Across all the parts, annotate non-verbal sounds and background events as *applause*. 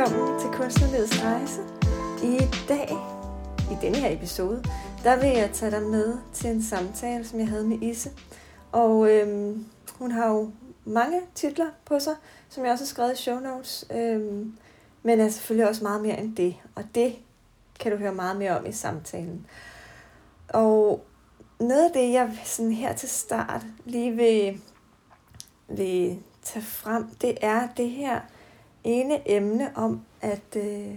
velkommen til Kunstnerlivets Rejse. I dag, i denne her episode, der vil jeg tage dig med til en samtale, som jeg havde med Isse. Og øhm, hun har jo mange titler på sig, som jeg også har skrevet i show notes. Øhm, men er selvfølgelig også meget mere end det. Og det kan du høre meget mere om i samtalen. Og noget af det, jeg sådan her til start lige vil, vil tage frem, det er det her ene emne om, at, øh,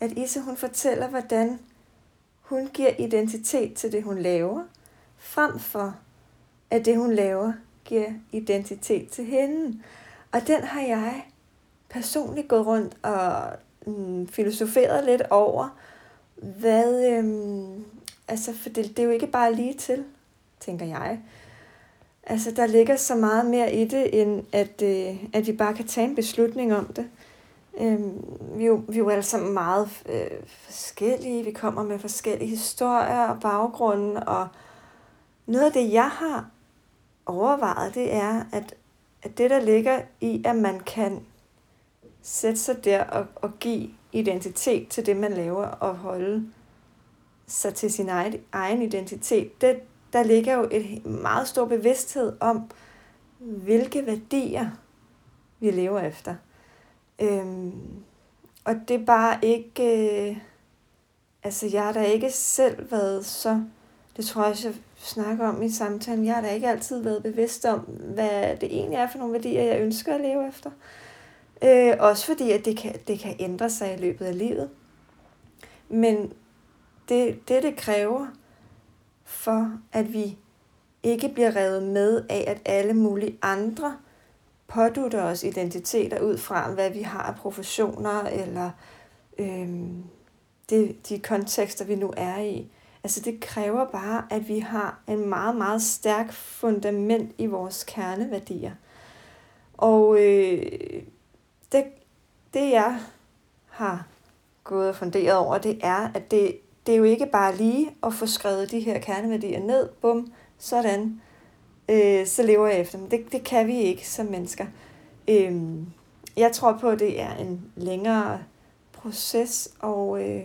at Isse hun fortæller, hvordan hun giver identitet til det, hun laver, frem for at det, hun laver, giver identitet til hende. Og den har jeg personligt gået rundt og mm, filosoferet lidt over, hvad, øhm, altså for det, det er jo ikke bare lige til, tænker jeg. Altså, der ligger så meget mere i det, end at, øh, at vi bare kan tage en beslutning om det. Øhm, vi, er jo, vi er jo alle sammen meget øh, forskellige. Vi kommer med forskellige historier og baggrunde. Og noget af det, jeg har overvejet, det er, at, at det, der ligger i, at man kan sætte sig der og, og give identitet til det, man laver, og holde sig til sin egen, egen identitet, det, der ligger jo et meget stor bevidsthed om, hvilke værdier vi lever efter. Øhm, og det er bare ikke... Øh, altså, jeg har da ikke selv været så... Det tror jeg også, jeg snakker om i samtalen. Jeg har da ikke altid været bevidst om, hvad det egentlig er for nogle værdier, jeg ønsker at leve efter. Øh, også fordi, at det kan, det kan ændre sig i løbet af livet. Men det, det, det kræver, for at vi ikke bliver revet med af, at alle mulige andre pådutter os identiteter ud fra, hvad vi har af professioner, eller øhm, det, de kontekster, vi nu er i. Altså det kræver bare, at vi har en meget, meget stærk fundament i vores kerneværdier. Og øh, det, det jeg har gået og funderet over, det er, at det, det er jo ikke bare lige at få skrevet de her kerneværdier ned, bum, sådan, øh, så lever jeg efter dem. Det, det kan vi ikke som mennesker. Øh, jeg tror på, at det er en længere proces, og, øh,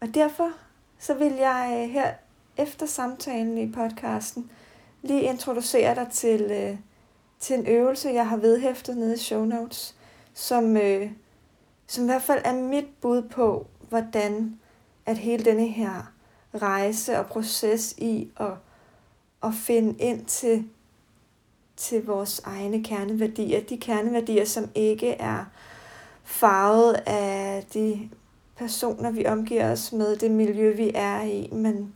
og derfor så vil jeg øh, her efter samtalen i podcasten lige introducere dig til, øh, til en øvelse, jeg har vedhæftet nede i show notes, som, øh, som i hvert fald er mit bud på, hvordan at hele denne her rejse og proces i at, at finde ind til, til vores egne kerneværdier, de kerneværdier, som ikke er farvet af de personer, vi omgiver os med, det miljø, vi er i, men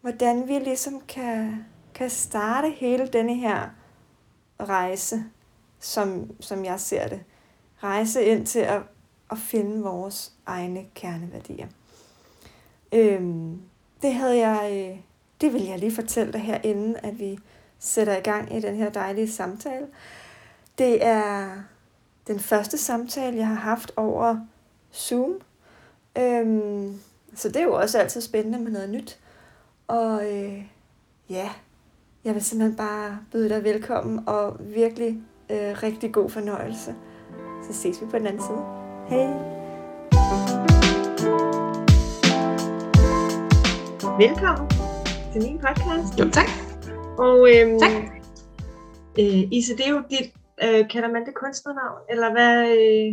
hvordan vi ligesom kan, kan starte hele denne her rejse, som, som jeg ser det. Rejse ind til at, at finde vores egne kerneværdier. Øhm, det havde jeg, øh, det vil jeg lige fortælle dig herinde, at vi sætter i gang i den her dejlige samtale. Det er den første samtale, jeg har haft over Zoom. Øhm, så det er jo også altid spændende med noget nyt. Og øh, ja, jeg vil simpelthen bare byde dig velkommen og virkelig øh, rigtig god fornøjelse. Så ses vi på den anden side. Hej! Velkommen til min podcast. Jo, tak. Og øhm, tak. Øh, Ise, det er jo dit, øh, kalder man det kunstnernavn, eller hvad? Øh?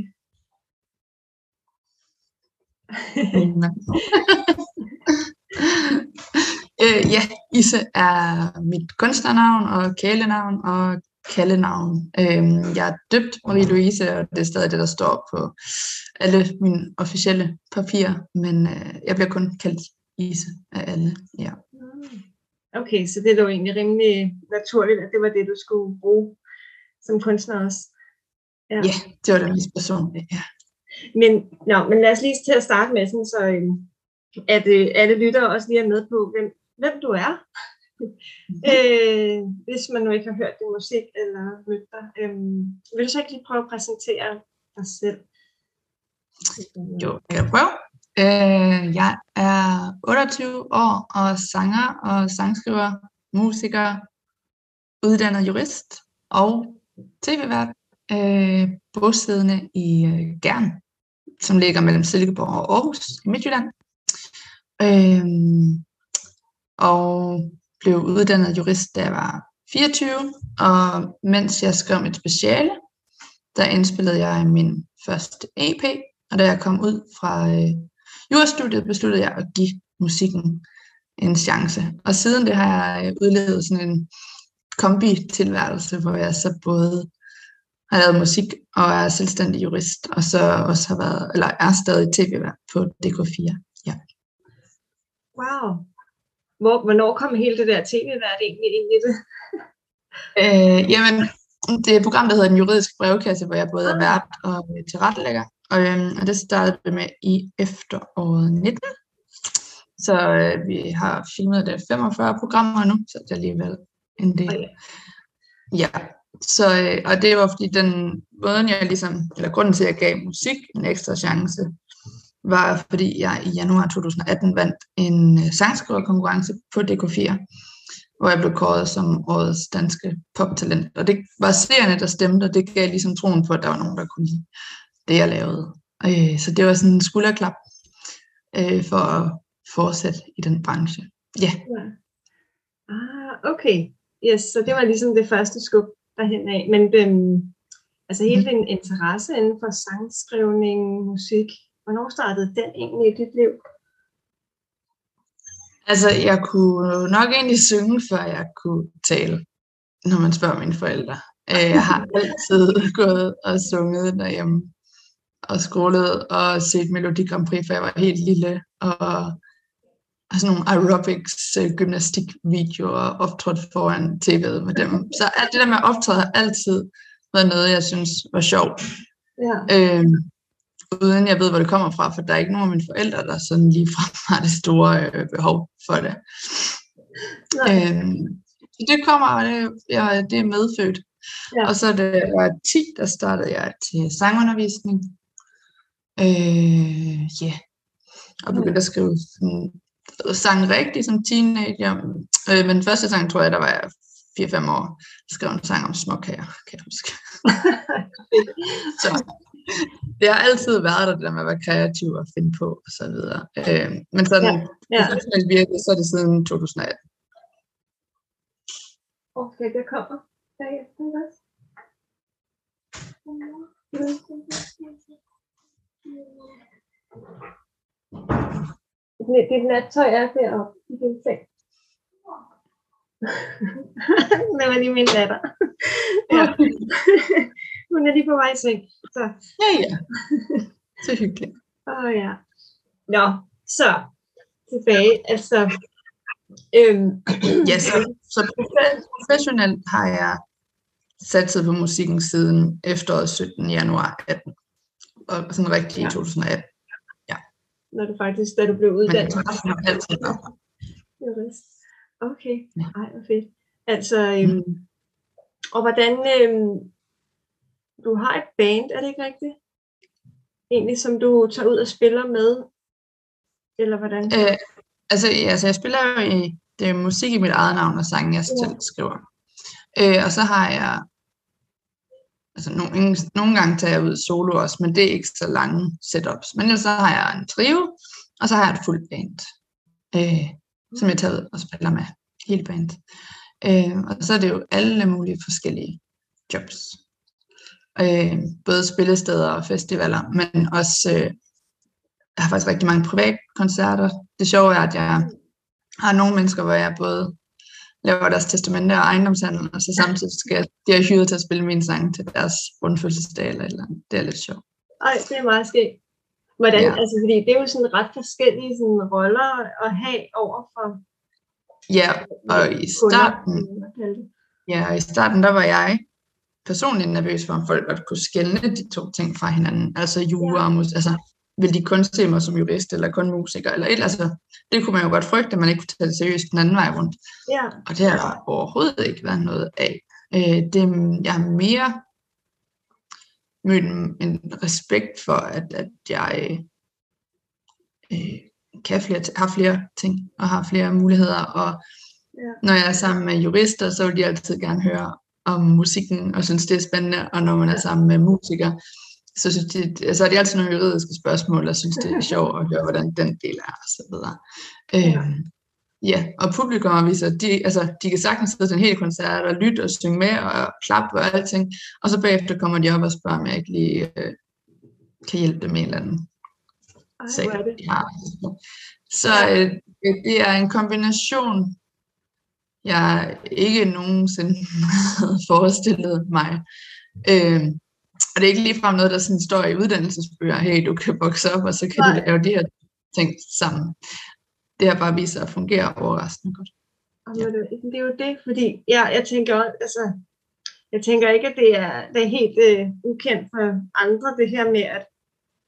*laughs* øh, ja, Ise er mit kunstnernavn og kælenavn og kaldenavn. Øh, jeg er døbt Marie-Louise, og det er stadig det, der står på alle mine officielle papirer, men øh, jeg bliver kun kaldt Ise af alle. Ja. Mm. Okay, så det er jo egentlig rimelig naturligt, at det var det, du skulle bruge som kunstner også. Ja, ja det var det mest personlige, ja. Men, no, men lad os lige til at starte med, sådan, så øhm, at øh, alle lyttere også lige er med på, hvem, hvem du er. Mm-hmm. øh, hvis man nu ikke har hørt din musik eller mødt dig. Øh, vil du så ikke lige prøve at præsentere dig selv? Jo, jeg kan prøve. Øh, jeg er 28 år og sanger og sangskriver, musiker, uddannet jurist og tv-vært, øh, bosiddende i øh, Gern som ligger mellem Silkeborg og Aarhus i Midtjylland. Øh, og blev uddannet jurist, da jeg var 24, og mens jeg skrev mit speciale, der indspillede jeg min første EP, og da jeg kom ud fra øh, jurastudiet, besluttede jeg at give musikken en chance. Og siden det har jeg udlevet sådan en kombi-tilværelse, hvor jeg så både har lavet musik og er selvstændig jurist, og så også har været, eller er stadig tv-vært på DK4. Ja. Wow. Hvor, hvornår kom hele det der tv-vært egentlig ind i det? øh, jamen, det er et program, der hedder Den Juridiske Brevkasse, hvor jeg både er ah. vært og tilrettelægger. Og, øhm, og det startede vi med i efteråret 19. Så øh, vi har filmet det 45 programmer nu, så det er alligevel en del. Okay. Ja, så, øh, og det var fordi den måde, jeg ligesom, eller grunden til, at jeg gav musik en ekstra chance, var fordi jeg i januar 2018 vandt en øh, sangskriverkonkurrence på DK4, hvor jeg blev kåret som årets danske poptalent. Og det var seerne, der stemte, og det gav ligesom troen på, at der var nogen, der kunne lide det, jeg lavede. Øh, så det var sådan en skulderklap øh, for at fortsætte i den branche. Ja. ja. Ah, okay. Yes, så det var ligesom det første skub derhen af. Men den, altså hele mhm. din interesse inden for sangskrivning, musik, hvornår startede den egentlig i dit liv? Altså, jeg kunne nok egentlig synge, før jeg kunne tale, når man spørger mine forældre. Øh, jeg har *laughs* altid gået og sunget derhjemme og skrålet og set Melodi Grand Prix, for jeg var helt lille, og og sådan nogle aerobics øh, gymnastikvideoer optrådt foran tv'et med dem. Så alt det der med at optræde har altid været noget, jeg synes var sjovt. Ja. Øhm, uden jeg ved, hvor det kommer fra, for der er ikke nogen af mine forældre, der sådan lige fra *laughs* har det store øh, behov for det. Øhm, så det kommer, det, jeg, det er medfødt. Ja. Og så det var 10, der startede jeg til sangundervisning. Øh, yeah. Og begyndte at skrive sådan sang rigtig som teenager. Øh, men første sang, tror jeg, der var jeg 4-5 år. Jeg skrev en sang om småkager, kan jeg huske. *laughs* så det har altid været der, det der med at være kreativ og finde på og så videre. Øh, men sådan, ja, ja. virkelig, så er det siden 2018. Okay, det kommer bagefter også. Dit nattøj er deroppe i din seng. *laughs* det var lige min datter. ja. *laughs* Hun er lige på vej i seng. Så. Ja, ja. *laughs* Så hyggeligt. Åh oh, ja. Nå, så tilbage. Altså, øhm, *clears throat* ja, så, så professionelt har jeg satset på musikken siden efteråret 17. januar 18. Og sådan rigtig ja. i 2018 når du faktisk, da du blev uddannet. Jurist. Okay, ej, hvor fedt. Altså, øhm, mm. og hvordan, øhm, du har et band, er det ikke rigtigt? Egentlig, som du tager ud og spiller med, eller hvordan? Øh, altså, altså, jeg spiller jo i, det er musik i mit eget navn og sange, jeg selv ja. skriver. Øh, og så har jeg altså nogle, nogle gange tager jeg ud solo også, men det er ikke så lange setups. Men ellers så har jeg en trio, og så har jeg et fuldt band, øh, som jeg tager ud og spiller med hele band. Øh, og så er det jo alle mulige forskellige jobs. Øh, både spillesteder og festivaler, men også, øh, jeg har faktisk rigtig mange private koncerter. Det sjove er, at jeg har nogle mennesker, hvor jeg både laver deres testamente og ejendomshandel, og så samtidig skal jeg, de har hyret til at spille min sang til deres rundfødselsdag eller et eller andet. Det er lidt sjovt. Ej, det er meget skægt. Hvordan, ja. altså, fordi det er jo sådan ret forskellige sådan, roller at have over for Ja, og i starten, ja, og i starten, der var jeg personligt nervøs for, om folk godt kunne skælne de to ting fra hinanden. Altså jura og musik. Altså, vil de kun se mig som jurist, eller kun musiker, eller et, altså, det kunne man jo godt frygte, at man ikke kunne tage det seriøst den anden vej rundt. Ja. Og det har der overhovedet ikke været noget af. Øh, det, jeg har mere mødt en respekt for, at, at jeg øh, kan flere, har flere ting, og har flere muligheder, og ja. når jeg er sammen med jurister, så vil de altid gerne høre om musikken, og synes det er spændende, og når man er sammen med musikere, så synes de, altså, det er altid nogle juridiske spørgsmål, og synes, det er sjovt at høre, hvordan den del er, og så videre. Øhm, ja, og publikum viser, de, altså, de kan sagtens sidde til en hel koncert og lytte og synge med og klappe og alting, og så bagefter kommer de op og spørger, om jeg ikke lige øh, kan hjælpe dem med en eller anden sag. Ja. Så øh, det er en kombination, jeg ikke nogensinde *laughs* havde forestillet mig. Øh, og det er ikke ligefrem noget, der sådan står i uddannelsesbøger, hey, du kan vokse op, og så kan Nej. du lave de her ting sammen. Det har bare vist sig at fungere overraskende godt. Ja. Det, er jo det, fordi ja, jeg tænker også, altså, jeg tænker ikke, at det er, det er helt uh, ukendt for andre, det her med, at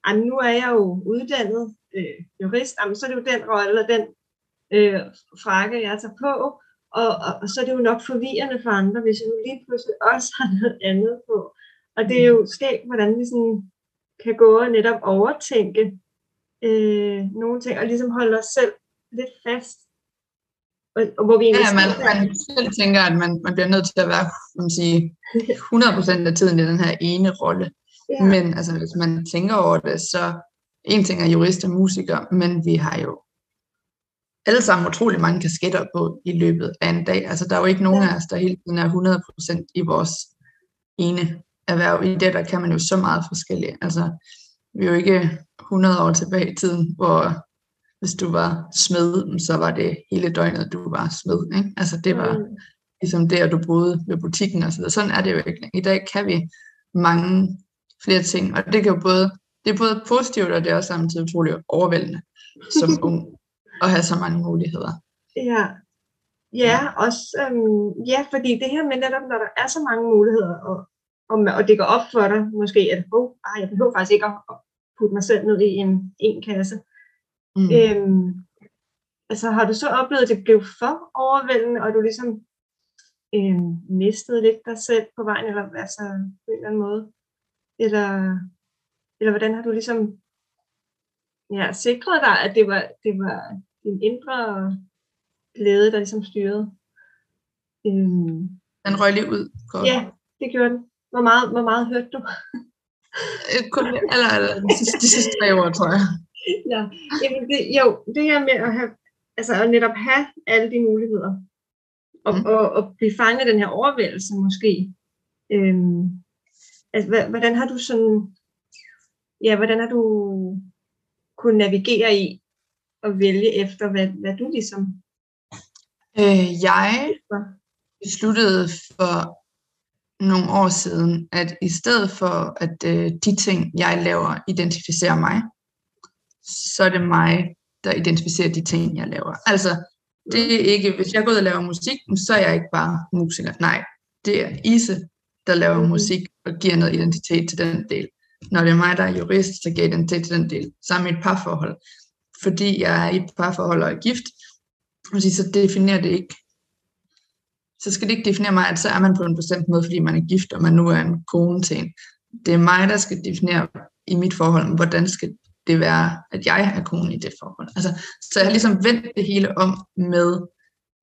ej, nu er jeg jo uddannet øh, jurist, jamen, så er det jo den rolle, eller den øh, frakke, jeg tager på, og, og, og så er det jo nok forvirrende for andre, hvis jeg nu lige pludselig også har noget andet på. Og det er jo skægt, hvordan vi sådan kan gå og netop overtænke øh, nogle ting, og ligesom holde os selv lidt fast. Og, og hvor vi ja, man, man selv tænker, at man, man bliver nødt til at være man sige, 100% af tiden i den her ene rolle. Ja. Men altså, hvis man tænker over det, så en ting er jurist og musiker, men vi har jo alle sammen utrolig mange kasketter på i løbet af en dag. Altså, der er jo ikke nogen ja. af os, der hele tiden er 100% i vores ene erhverv. I det, der kan man jo så meget forskelligt. Altså, vi er jo ikke 100 år tilbage i tiden, hvor hvis du var smed, så var det hele døgnet, du var smed. Ikke? Altså, det var mm. ligesom det, at du boede ved butikken og så videre. Sådan er det jo ikke. I dag kan vi mange flere ting, og det kan jo både, det er både positivt, og det er også samtidig utroligt overvældende som *laughs* ung at have så mange muligheder. Ja, ja, også, øhm, ja, fordi det her med netop, når der er så mange muligheder, og, og, og det går op for dig, måske, at oh, ej, jeg behøver faktisk ikke at putte mig selv ned i en, en kasse. Mm. Øhm, altså har du så oplevet, at det blev for overvældende, og du ligesom øhm, mistede lidt dig selv på vejen, eller altså på en eller anden måde? Eller, eller hvordan har du ligesom ja, sikret dig, at det var, det var din indre glæde, der ligesom styrede. Øhm. Den røg lige ud. Godt. Ja, det gjorde den. Hvor meget, hvor meget hørte du? Øh, kun eller, eller de, sidste, de sidste tre år, tror jeg. Ja, jamen det, jo, det her med at have, altså at netop have alle de muligheder, og, mm. og, og blive fanget den her overvældelse måske. Øhm, altså, hvordan har du sådan, ja, hvordan har du kunnet navigere i, at vælge efter, hvad, hvad du ligesom... Øh, jeg besluttede for nogle år siden, at i stedet for, at øh, de ting, jeg laver, identificerer mig, så er det mig, der identificerer de ting, jeg laver. Altså, det er ikke, hvis jeg går ud og laver musik, så er jeg ikke bare musiker. Nej, det er Ise, der laver mm. musik og giver noget identitet til den del. Når det er mig, der er jurist, så giver identitet til den del. Sammen med et parforhold fordi jeg er i et parforhold og er gift, så definerer det ikke, så skal det ikke definere mig, at så er man på en bestemt måde, fordi man er gift, og man nu er en kone til en. Det er mig, der skal definere i mit forhold, hvordan skal det være, at jeg er kone i det forhold. Altså, så jeg har ligesom vendt det hele om med,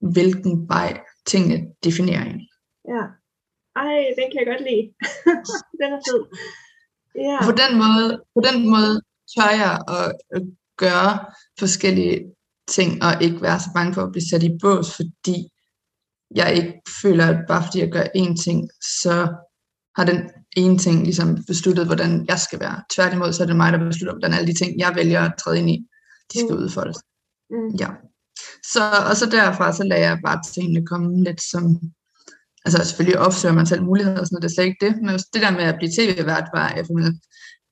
hvilken vej tingene definerer en. Ja. Ej, den kan jeg godt lide. *laughs* den er fed. Ja. På den måde, på den måde tør jeg at gøre forskellige ting, og ikke være så bange for at blive sat i bås, fordi jeg ikke føler, at bare fordi jeg gør én ting, så har den ene ting ligesom besluttet, hvordan jeg skal være. Tværtimod, så er det mig, der beslutter, hvordan alle de ting, jeg vælger at træde ind i, de skal mm. udfoldes. Mm. Ja. Så, og så derfra, så lader jeg bare tingene komme lidt som, altså selvfølgelig opsøger man selv muligheder og sådan noget, det er slet ikke det, men det der med at blive tv-vært var jeg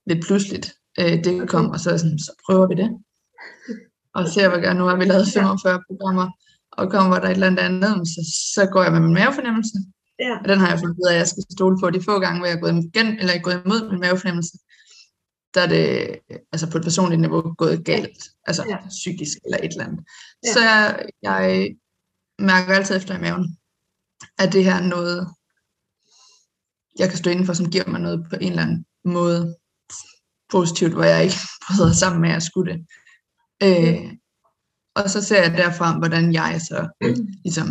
lidt pludseligt øh, det kom, og så, sådan, så prøver vi det. Og ser, hvor gerne nu har vi lavet 45 programmer, og kommer der et eller andet, så, så går jeg med min mavefornemmelse. Ja. Og den har jeg fundet ud af, at jeg skal stole på de få gange, hvor jeg er gået, igen, eller jeg er gået imod min mavefornemmelse. Der er det altså på et personligt niveau gået galt, altså ja. psykisk eller et eller andet. Ja. Så jeg, jeg mærker altid efter i maven, at det her er noget, jeg kan stå indenfor, som giver mig noget på en eller anden måde positivt, hvor jeg ikke *laughs* bryder sammen med at skulle det. Øh, og så ser jeg derfra, hvordan jeg så ligesom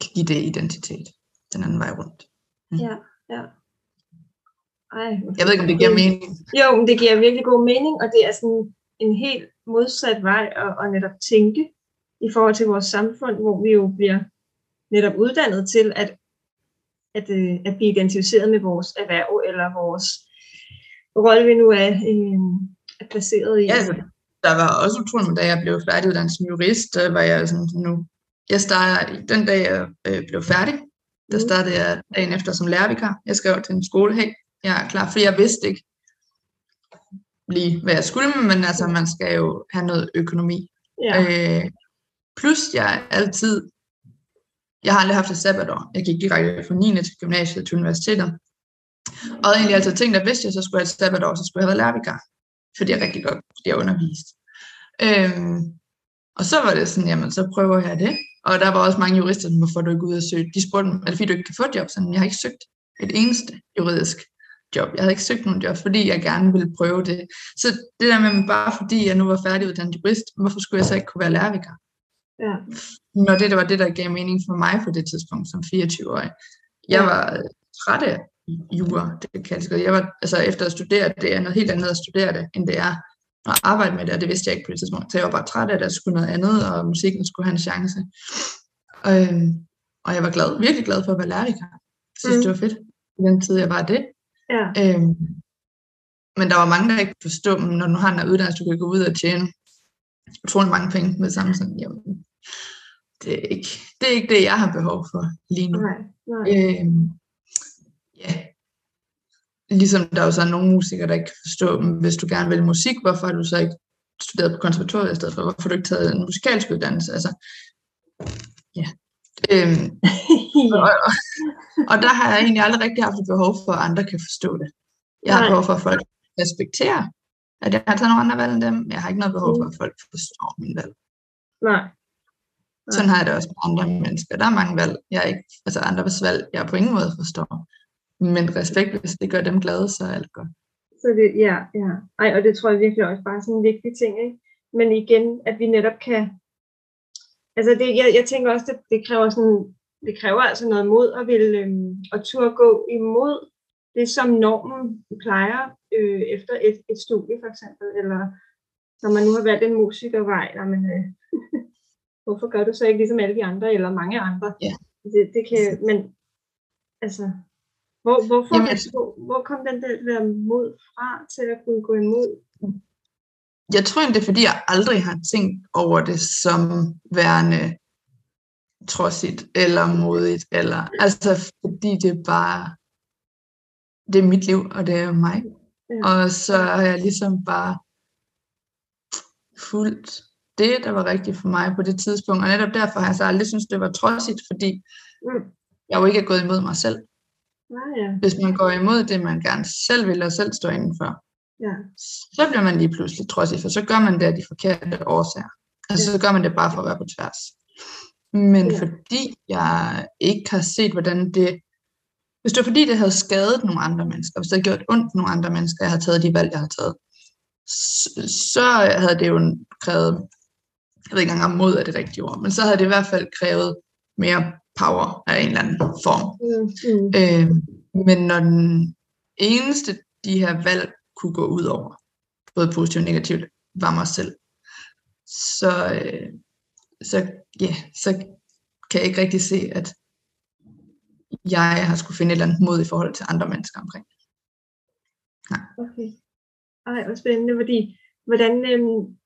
kan give det identitet den anden vej rundt. Mm. Ja, ja. Ej, Jeg ved ikke, om det giver mening. Jo, men det giver virkelig god mening, og det er sådan en helt modsat vej at, at netop tænke i forhold til vores samfund, hvor vi jo bliver netop uddannet til at, at, øh, at blive identificeret med vores erhverv eller vores rolle, vi nu er, øh, er placeret i. Ja, altså, der var også utroligt, da jeg blev færdiguddannet som jurist, der var jeg sådan nu, jeg startede, den dag jeg øh, blev færdig, der Mm. startede jeg dagen efter som lærervikar. Jeg skrev til en skole, hey, jeg er klar, fordi jeg vidste ikke lige, hvad jeg skulle, men altså, man skal jo have noget økonomi. Ja, Øh, plus jeg altid, jeg har aldrig haft et sabbatår. Jeg gik direkte fra 9. til gymnasiet til universitetet. Og jeg egentlig altid tænkt, at hvis jeg så skulle have et sabbatår, så skulle jeg have været lærervikar. Fordi jeg rigtig godt fordi jeg undervist. Øhm, og så var det sådan, jamen så prøver jeg det. Og der var også mange jurister, som hvorfor du ikke ud og søge. De spurgte mig, fordi du ikke kan få et job? Sådan, jeg har ikke søgt et eneste juridisk job. Jeg havde ikke søgt nogen job, fordi jeg gerne ville prøve det. Så det der med, bare fordi jeg nu var færdiguddannet jurist, hvorfor skulle jeg så ikke kunne være lærervikar? ja, når det, det var det, der gav mening for mig på det tidspunkt som 24-årig. Jeg var træt af jura, det kan jeg var, altså efter at studere, det er noget helt andet at studere det, end det er at arbejde med det, og det vidste jeg ikke på det tidspunkt. Så jeg var bare træt af, at der skulle noget andet, og musikken skulle have en chance. Øhm, og jeg var glad, virkelig glad for at være lærervikar. Jeg synes, Mm. det var fedt, i den tid, jeg var det. ja, Øhm, men der var mange, der ikke men når du har en uddannelse, du kan gå ud og tjene utrolig mange penge med samme sådan, jamen, det er, ikke, det er ikke det, jeg har behov for lige nu. nej, nej. Øhm, ja. Ligesom der er jo så nogle musikere, der ikke kan forstå, hvis du gerne vil musik, hvorfor har du så ikke studeret på konservatoriet i stedet for? Hvorfor har du ikke taget en musikalsk uddannelse? Altså, ja. Øhm, *laughs* og, og, der har jeg egentlig aldrig rigtig haft et behov for, at andre kan forstå det. Jeg har behov for, at folk respekterer, at jeg har taget nogle andre valg end dem. Jeg har ikke noget behov for, at folk forstår mine valg. Nej. Sådan har jeg det også med andre mennesker. Der er mange valg, jeg ikke, altså andres valg, jeg på ingen måde forstår. Men respekt, hvis det gør dem glade, så er alt godt. Så det, ja, ja. Ej, og det tror jeg virkelig også bare er sådan en vigtig ting, ikke? Men igen, at vi netop kan, altså det, jeg, jeg tænker også, det, det kræver sådan, det kræver altså noget mod at vil, øhm, at turde gå imod det, som normen plejer øh, efter et, et studie for eksempel, eller når man nu har valgt en musikervej, men, øh, *laughs* hvorfor gør du så ikke ligesom alle de andre, eller mange andre? Ja. Det, det kan, men altså, hvor, hvorfor, Jamen, Jamen, hvor, hvor kom den der, der mod fra til at kunne gå imod? Jeg tror egentlig, det er fordi, jeg aldrig har tænkt over det som værende trodsigt eller modigt. Eller, altså fordi det er bare, det er mit liv, og det er mig. Ja. Og så har jeg ligesom bare fulgt det, der var rigtigt for mig på det tidspunkt. Og netop derfor har jeg så aldrig syntes, det var trodsigt, fordi Mm. jeg jo ikke er gået imod mig selv. Nej, ja. Hvis man går imod det, man gerne selv vil og selv står indenfor, ja. så bliver man lige pludselig trodsig, for så gør man det af de forkerte årsager. Altså så gør man det bare for at være på tværs. Men Ja. fordi jeg ikke har set, hvordan det... Hvis det var fordi, det havde skadet nogle andre mennesker, hvis det havde gjort ondt nogle andre mennesker, jeg har taget de valg, jeg har taget, så, så havde det jo krævet, jeg ved ikke engang om mod er det rigtige ord, men så havde det i hvert fald krævet mere power af en eller anden form. Mm, mm. Øh, men når den eneste, de her valg kunne gå ud over, både positivt og negativt, var mig selv, så, øh, så, ja, så kan jeg ikke rigtig se, at jeg har skulle finde et eller andet mod i forhold til andre mennesker omkring. Okay. Ej, hvor spændende, fordi hvordan øhm,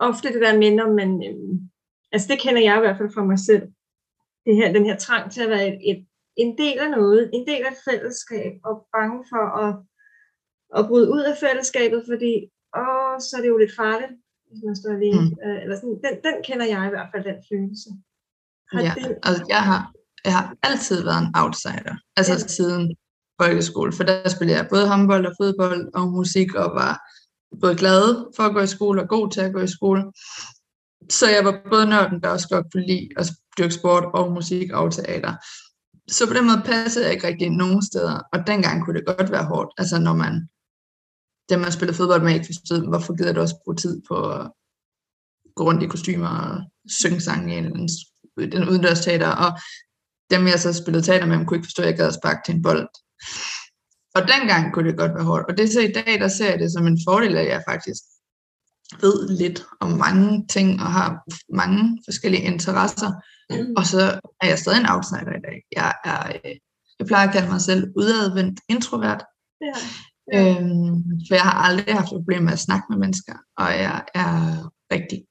ofte det der når man, øhm, altså det kender jeg i hvert fald fra mig selv, det her, den her trang til at være et, et, en del af noget, en del af et fællesskab, og bange for at, at bryde ud af fællesskabet, fordi åh, så er det jo lidt farligt, hvis man står alene. Mm. Øh, eller sådan, den, den kender jeg i hvert fald, den følelse. Har Ja, det, altså jeg har, jeg har altid været en outsider, altså ja. siden folkeskole, for der spillede jeg både håndbold og fodbold og musik, og var både glad for at gå i skole og god til at gå i skole. Så jeg var både nørden, der også godt kunne lide at dyrke sport og musik og teater. Så på den måde passede jeg ikke rigtig nogen steder, og dengang kunne det godt være hårdt, altså når man, dem man spillede fodbold med, ikke forstod, hvorfor gider du også bruge tid på at gå rundt i kostymer og synge sange i en, eller anden den udendørs teater, og dem jeg så spillede teater med, kunne ikke forstå, at jeg gad at sparke til en bold. Og dengang kunne det godt være hårdt. Og det er så i dag, der ser jeg det som en fordel, at jeg faktisk ved lidt om mange ting og har mange forskellige interesser. Mm. Og så er jeg stadig en outsider i dag. Jeg, er, øh, jeg plejer at kalde mig selv udadvendt introvert. Ja. Ja. Øhm, for jeg har aldrig haft problemer med at snakke med mennesker, og jeg er rigtig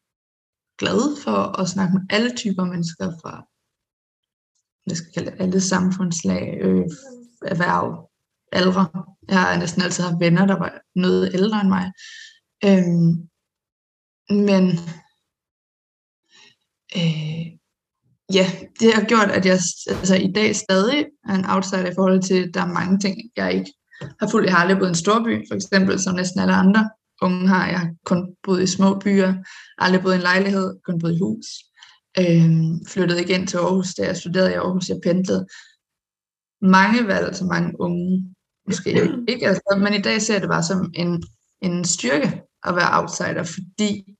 glad for at snakke med alle typer mennesker fra jeg skal kalde det, alle samfundslag, øh, erhverv, ældre. Jeg har næsten altid haft venner, der var noget ældre end mig. Øhm, men øh, ja, det har gjort, at jeg altså, i dag stadig er en outsider i forhold til, at der er mange ting, jeg ikke har fuldt. Jeg har aldrig boet i en storby, for eksempel, som næsten alle andre unge har. Jeg har kun boet i små byer, aldrig boet i en lejlighed, kun boet i hus. Øh, flyttede igen til Aarhus, da jeg studerede i Aarhus. Jeg pendlede mange valg, så mange unge måske ikke. Altså, men i dag ser jeg det bare som en, en styrke at være outsider, fordi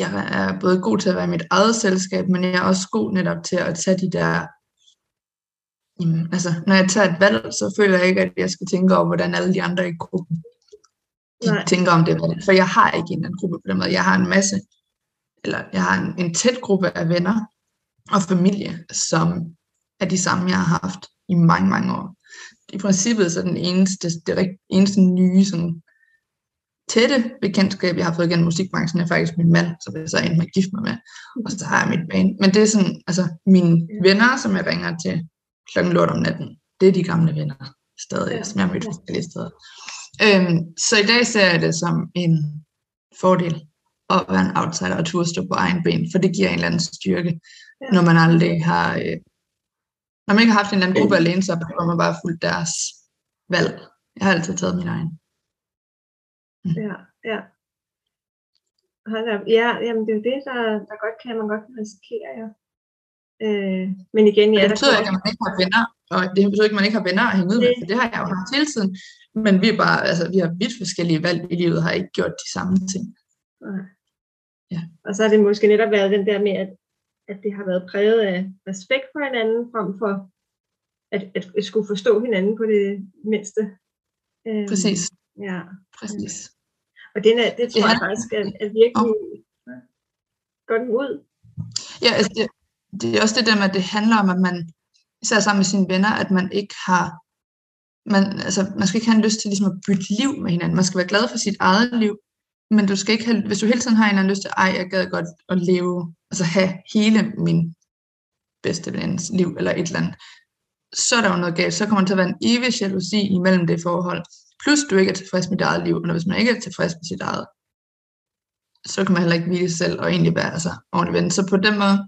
jeg er både god til at være i mit eget selskab, men jeg er også god netop til at tage de der jamen, altså, når jeg tager et valg, så føler jeg ikke, at jeg skal tænke over, hvordan alle de andre i gruppen de Nej. tænker om det valg. For jeg har ikke en anden gruppe på den måde. Jeg har en masse, eller jeg har en, en tæt gruppe af venner og familie, som er de samme, jeg har haft i mange, mange år. I princippet så er den eneste, det eneste nye sådan, tætte bekendtskab, jeg har fået gennem musikbranchen, er faktisk min mand, som jeg så er med at gifte mig med. Og så har jeg mit band. Men det er sådan, altså mine venner, som jeg ringer til klokken lort om natten, det er de gamle venner stadig, ja. som jeg har mødt forskellige steder. Øhm, så i dag ser jeg det som en fordel at være en outsider og turde stå på egen ben, for det giver en eller anden styrke, ja. når man aldrig har, øh, når man ikke har haft en eller anden gruppe alene, så har man bare fulgt deres valg. Jeg har altid taget min egen. Ja, ja. Ja, jamen det er jo det, der, der godt kan, man godt kan risikere, ja. Øh, men igen, ja, det betyder ikke, at man ikke har venner, og det betyder ikke, at man ikke har venner at hænge ud med, for det har jeg jo haft hele tiden. Men vi er bare, altså, vi har vidt forskellige valg i livet, har ikke gjort de samme ting. Nej. Ja. Og så har det måske netop været den der med, at, at det har været præget af respekt for hinanden, frem for at, at, skulle forstå hinanden på det mindste. Øhm, Præcis. Ja. Præcis. Og det, er, det tror ja. jeg faktisk er, er virkelig oh. godt ud. Ja, altså det, det er også det der med, at det handler om, at man, især sammen med sine venner, at man ikke har, man, altså, man skal ikke have en lyst til ligesom at bytte liv med hinanden. Man skal være glad for sit eget liv, men du skal ikke have, hvis du hele tiden har en eller anden lyst til, ej, jeg gad godt at leve, altså have hele min bedste vens liv, eller et eller andet, så er der jo noget galt. Så kommer der til at være en evig jalousi imellem det forhold. Plus du ikke er tilfreds med dit eget liv, og hvis man ikke er tilfreds med sit eget, så kan man heller ikke hvile sig selv og egentlig være altså, ordentlig ven. Så på den måde,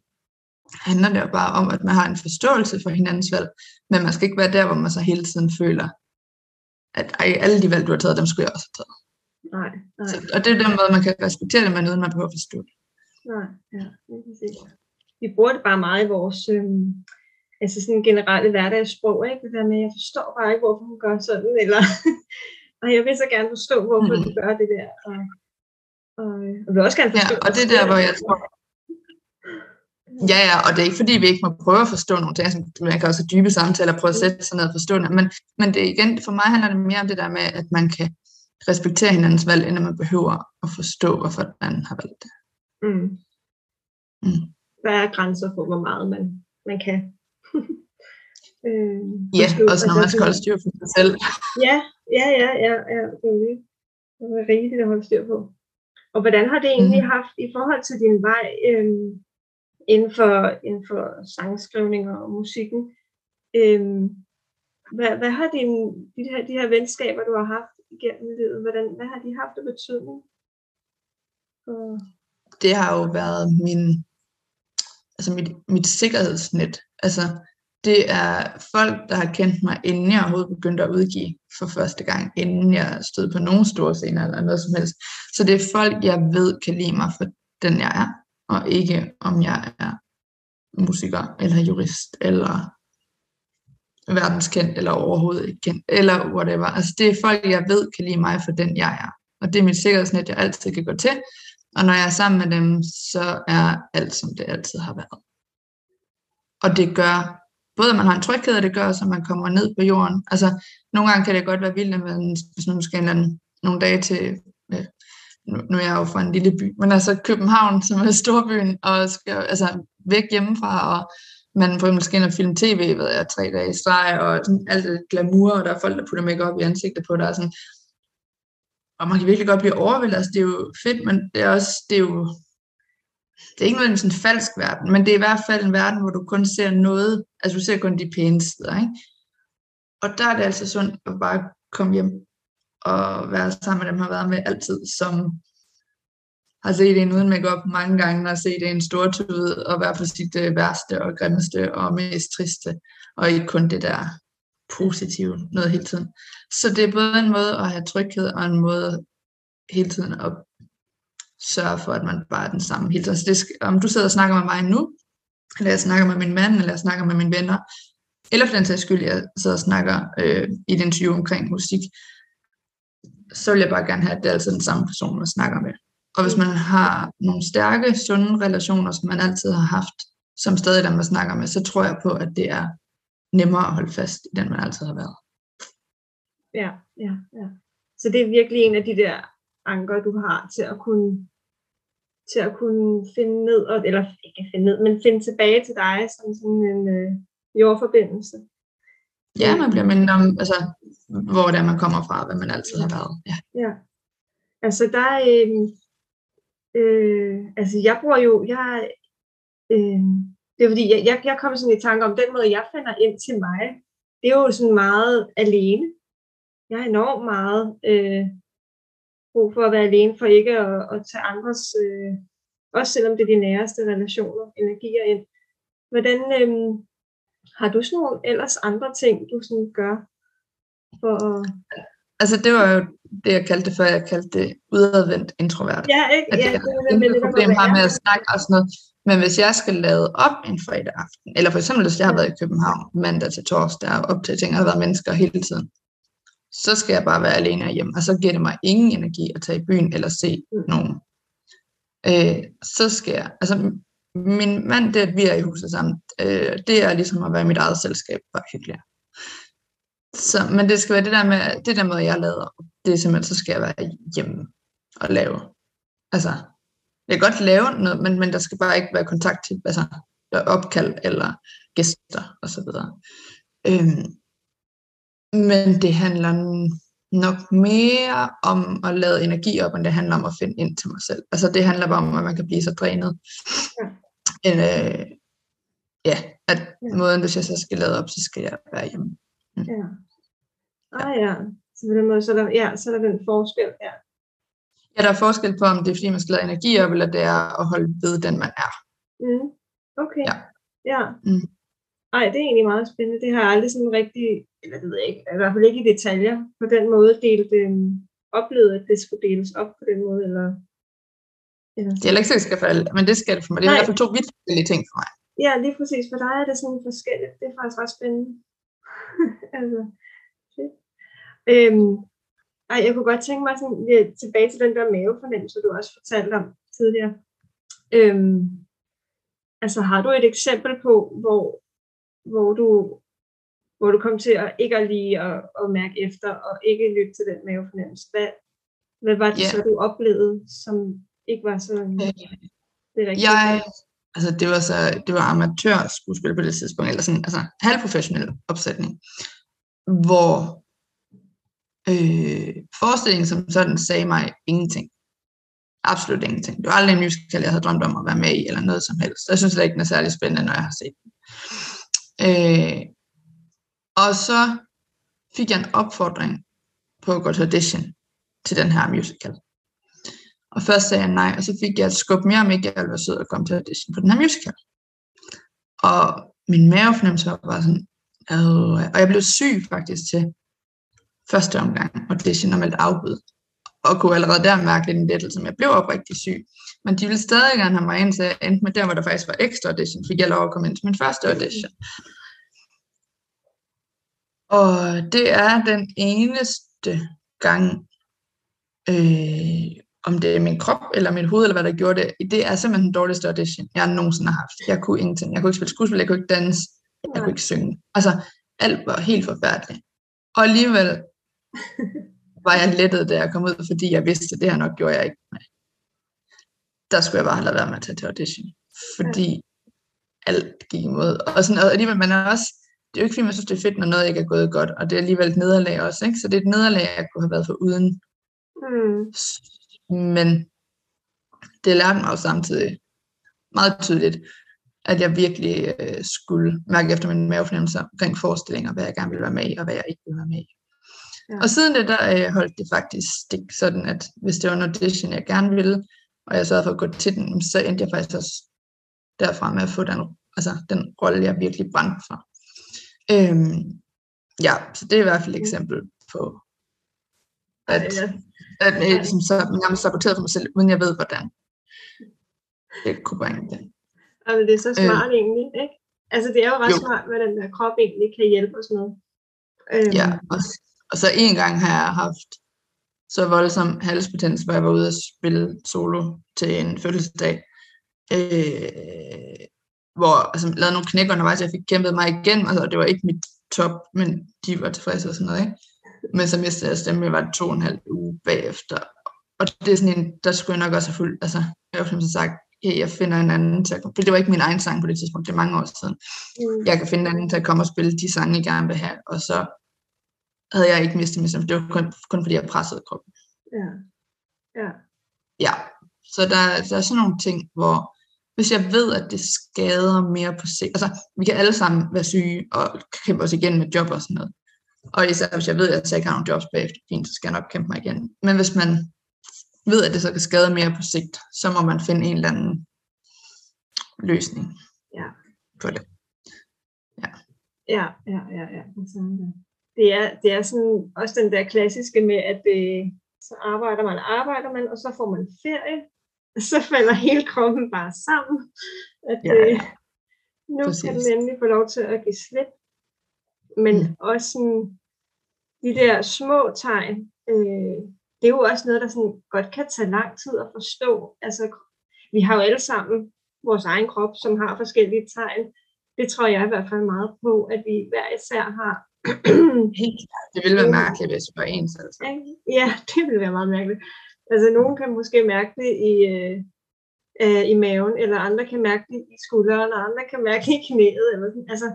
handler det jo bare om, at man har en forståelse for hinandens valg, men man skal ikke være der, hvor man så hele tiden føler, at ej, alle de valg, du har taget, dem skulle jeg også have taget. Nej, nej. Så, og det er den måde, man kan respektere det, men uden man behøver at forstå det. Nej, ja, det er Vi bruger det bare meget i vores øhm, altså sådan generelle hverdagssprog, ikke? Det der med, jeg forstår bare ikke, hvorfor hun gør sådan, eller *laughs* og jeg vil så gerne forstå, hvorfor mm. du gør det der. Og, og, og vil også gerne forstå, ja, og det er der, hvor jeg tror, Ja, ja, og det er ikke fordi, vi ikke må prøve at forstå nogle ting. Altså, man kan også have dybe samtaler og prøve at sætte sig ned og forstå det. Men, men det igen, for mig handler det mere om det der med, at man kan respektere hinandens valg, inden man behøver at forstå, hvorfor den har valgt det. Mm. Mm. Der er grænser for, hvor meget man, man kan. *laughs* øh, ja, også når man skal holde styr på sig selv. Ja, ja, ja, ja, ja det er det. Det er rigtigt at holde styr på. Og hvordan har det egentlig mm. haft i forhold til din vej, øh, inden for, inden for sangskrivning og musikken. Øhm, hvad, hvad har din, de, her, de her venskaber, du har haft igennem livet, hvordan, hvad har de haft af betydning? Og... Det har jo været min, altså mit, mit sikkerhedsnet. Altså, det er folk, der har kendt mig, inden jeg overhovedet begyndte at udgive for første gang, inden jeg stod på nogen store scener eller noget som helst. Så det er folk, jeg ved kan lide mig for den, jeg er og ikke om jeg er musiker, eller jurist, eller verdenskendt, eller overhovedet ikke kendt, eller whatever. Altså det er folk, jeg ved kan lide mig for den, jeg er. Og det er mit sikkerhedsnet, jeg altid kan gå til. Og når jeg er sammen med dem, så er alt, som det altid har været. Og det gør både at man har en tryghed, og det gør også, at man kommer ned på jorden. Altså, nogle gange kan det godt være vildt, at man, hvis man skal en nogle dage til, øh, nu, nu er jeg jo fra en lille by, men altså København, som er storbyen, og skal altså væk hjemmefra, og man får måske ind og filme tv, ved jeg, tre dage i streg, og sådan, alt det glamour, og der er folk, der putter make op i ansigtet på dig, sådan, og man kan virkelig godt blive overvældet, altså det er jo fedt, men det er også, det er jo, det er ikke nødvendigvis en falsk verden, men det er i hvert fald en verden, hvor du kun ser noget, altså du ser kun de pæne steder, ikke? Og der er det altså sundt at bare komme hjem og være sammen med dem, har været med altid, som har set en uden makeup mange gange, og set en stor tude, og være på sit øh, værste og grimmeste og mest triste, og ikke kun det der positive noget hele tiden. Så det er både en måde at have tryghed, og en måde hele tiden at sørge for, at man bare er den samme hele tiden. Så det skal, om du sidder og snakker med mig nu, eller jeg snakker med min mand, eller jeg snakker med mine venner, eller for den sags skyld, jeg sidder og snakker øh, i et interview omkring musik, så vil jeg bare gerne have, at det er altid den samme person, man snakker med. Og hvis man har nogle stærke, sunde relationer, som man altid har haft, som stadig dem, man snakker med, så tror jeg på, at det er nemmere at holde fast i den, man altid har været. Ja, ja, ja. Så det er virkelig en af de der anker, du har til at kunne til at kunne finde ned, eller ikke finde ned, men finde tilbage til dig som sådan en øh, jordforbindelse. Ja, man bliver mindet om, altså, hvor det er, man kommer fra, hvad man altid har været. Ja. ja. Altså, der er, øh, øh, altså, jeg bruger jo, jeg, øh, det er fordi, jeg, jeg, jeg kommer sådan i tanke om, den måde, jeg finder ind til mig, det er jo sådan meget alene. Jeg har enormt meget øh, brug for at være alene, for ikke at, at tage andres, øh, også selvom det er de næreste relationer, energier ind. Hvordan, øh, har du sådan nogle ellers andre ting, du sådan gør for at... Altså det var jo det, jeg kaldte det før, jeg kaldte det udadvendt introvert. Ja, ikke? At ja, det, det, det, det, det problem har med at snakke og sådan noget. Men hvis jeg skal lade op en fredag aften, eller for eksempel hvis jeg har været i København mandag til torsdag og op til ting, har været mennesker hele tiden, så skal jeg bare være alene hjemme, og så giver det mig ingen energi at tage i byen eller se nogen. Øh, så skal jeg, altså min mand, det at vi er i huset sammen, øh, det er ligesom at være mit eget selskab, bare hyggeligere. Så, men det skal være det der med, det der måde, jeg lader, det er simpelthen, så skal jeg være hjemme og lave. Altså, jeg kan godt lave noget, men, men der skal bare ikke være kontakt til, altså, opkald eller gæster og så videre. Øhm, men det handler nok mere om at lade energi op, end det handler om at finde ind til mig selv. Altså det handler bare om, at man kan blive så drænet. Ja. En, øh, ja, at ja. måden, hvis jeg så skal lade op, så skal jeg være hjemme. Mm. Ja. Ah ja, så på den måde, så er der, ja, så er der den forskel, ja. Ja, der er forskel på, om det er fordi, man skal lade energi op, eller det er at holde ved den, man er. Mm. Okay. Ja. ja. Mm. Ej, det er egentlig meget spændende. Det har jeg aldrig sådan rigtig, eller det ved jeg ikke, i hvert fald ikke i detaljer, på den måde delt, øh, oplevet, at det skulle deles op på den måde, eller... eller det er ikke sikkert, skal for alle, men det skal det for mig. Det er Nej. i hvert fald to vidt forskellige ting for mig. Ja, lige præcis. For dig er det sådan forskelligt. Det er faktisk ret spændende. *laughs* altså, fedt. Øhm, ej, jeg kunne godt tænke mig sådan, ja, tilbage til den der mavefornemmelse, du også fortalte om tidligere. Øhm, altså, har du et eksempel på, hvor hvor du, hvor du kom til at ikke at lige at, at mærke efter, og ikke lytte til den mavefornemmelse. Hvad, hvad var det yeah. så, du oplevede, som ikke var så øh, det rigtige? Jeg, altså det var så, det var amatør skuespil på det tidspunkt, eller sådan, altså halvprofessionel opsætning, hvor øh, forestillingen som sådan sagde mig ingenting. Absolut ingenting. Det var aldrig en musical, jeg havde drømt om at være med i, eller noget som helst. Jeg synes slet ikke, den er særlig spændende, når jeg har set den. Øh, og så fik jeg en opfordring på at gå til audition til den her musical. Og først sagde jeg nej, og så fik jeg et skub mere, om ikke jeg ville være sød at komme til audition på den her musical. Og min mavefornemmelse var bare sådan, øh, og jeg blev syg faktisk til første omgang audition og meldte afbud. Og kunne allerede der mærke lidt en lettelse, som jeg blev oprigtig syg. Men de ville stadig gerne have mig ind, så jeg endte med der, hvor der faktisk var ekstra audition, fik jeg lov at komme ind til min første audition. Og det er den eneste gang, øh, om det er min krop eller mit hoved, eller hvad der gjorde det, det er simpelthen den dårligste audition, jeg nogensinde har haft. Jeg kunne ingenting. Jeg kunne ikke spille skuespil, jeg kunne ikke danse. Jeg kunne ikke synge. Altså, alt var helt forfærdeligt. Og alligevel var jeg lettet, da jeg kom ud, fordi jeg vidste, at det her nok gjorde jeg ikke med. Der skulle jeg bare have lavet være med at tage til audition. Fordi ja. alt gik imod. Og, sådan, og alligevel, man er også, det er jo ikke fordi, man synes, det er fedt, når noget ikke er gået godt, og det er alligevel et nederlag også, ikke? Så det er et nederlag, jeg kunne have været for uden. Mm. Men det lærte mig jo samtidig meget tydeligt, at jeg virkelig øh, skulle mærke efter min mavefornemmelse omkring forestillinger, hvad jeg gerne ville være med i, og hvad jeg ikke ville være med i. Ja. Og siden det, der øh, holdt det faktisk stik sådan, at hvis det var en audition, jeg gerne ville, og jeg sørgede for at gå til den, så endte jeg faktisk også derfra med at få den, altså, den rolle, jeg virkelig brændte for. Øhm, ja, så det er i hvert fald et eksempel på, at, ja, at jeg ligesom, så, nærmest saboteret for mig selv, uden jeg ved, hvordan det kunne bringe det. Altså, det er så smart øh, egentlig, ikke? Altså, det er jo ret jo. smart, hvad den der krop egentlig kan hjælpe os med. Øhm. Ja, og, og så en gang har jeg haft så voldsom halspotens, hvor jeg var ude at spille solo til en fødselsdag, øh, hvor altså, lavede nogle knæk undervejs, jeg fik kæmpet mig igen, altså, det var ikke mit top, men de var tilfredse og sådan noget, ikke? Men så mistede jeg stemme, jeg var to og en halv uge bagefter, og det er sådan en, der skulle jeg nok også have fuldt, altså, jeg har som sagt, hey, jeg finder en anden til at komme, for det var ikke min egen sang på det tidspunkt, det er mange år siden. Mm. Jeg kan finde en anden til at komme og spille de sange, jeg gerne vil have, og så havde jeg ikke mistet mig, det var kun, kun fordi jeg pressede kroppen. Ja. Ja. Ja, så der, der er sådan nogle ting, hvor hvis jeg ved, at det skader mere på sig, altså vi kan alle sammen være syge og kæmpe os igen med job og sådan noget. Og især hvis jeg ved, at jeg ikke har nogle jobs bagefter, fint, så skal jeg nok kæmpe mig igen. Men hvis man ved, at det så kan skade mere på sigt, så må man finde en eller anden løsning ja. på det. Ja. Ja, ja, ja, ja. Det er, det er sådan også den der klassiske med, at det, så arbejder man, arbejder man, og så får man ferie, så falder hele kroppen bare sammen. At ja, ja. nu Præcis. kan den endelig få lov til at give slip. Men mm. også sådan, de der små tegn, øh, det er jo også noget, der sådan godt kan tage lang tid at forstå. Altså, vi har jo alle sammen vores egen krop, som har forskellige tegn. Det tror jeg i hvert fald meget på, at vi hver især har. *clears throat* Helt klart. Det ville være mærkeligt, hvis det var ens. Altså. Ja, det ville være meget mærkeligt. Altså, nogen kan måske mærke det i, øh, øh, i maven, eller andre kan mærke det i skulderen, og andre kan mærke det i knæet. Eller sådan. Altså,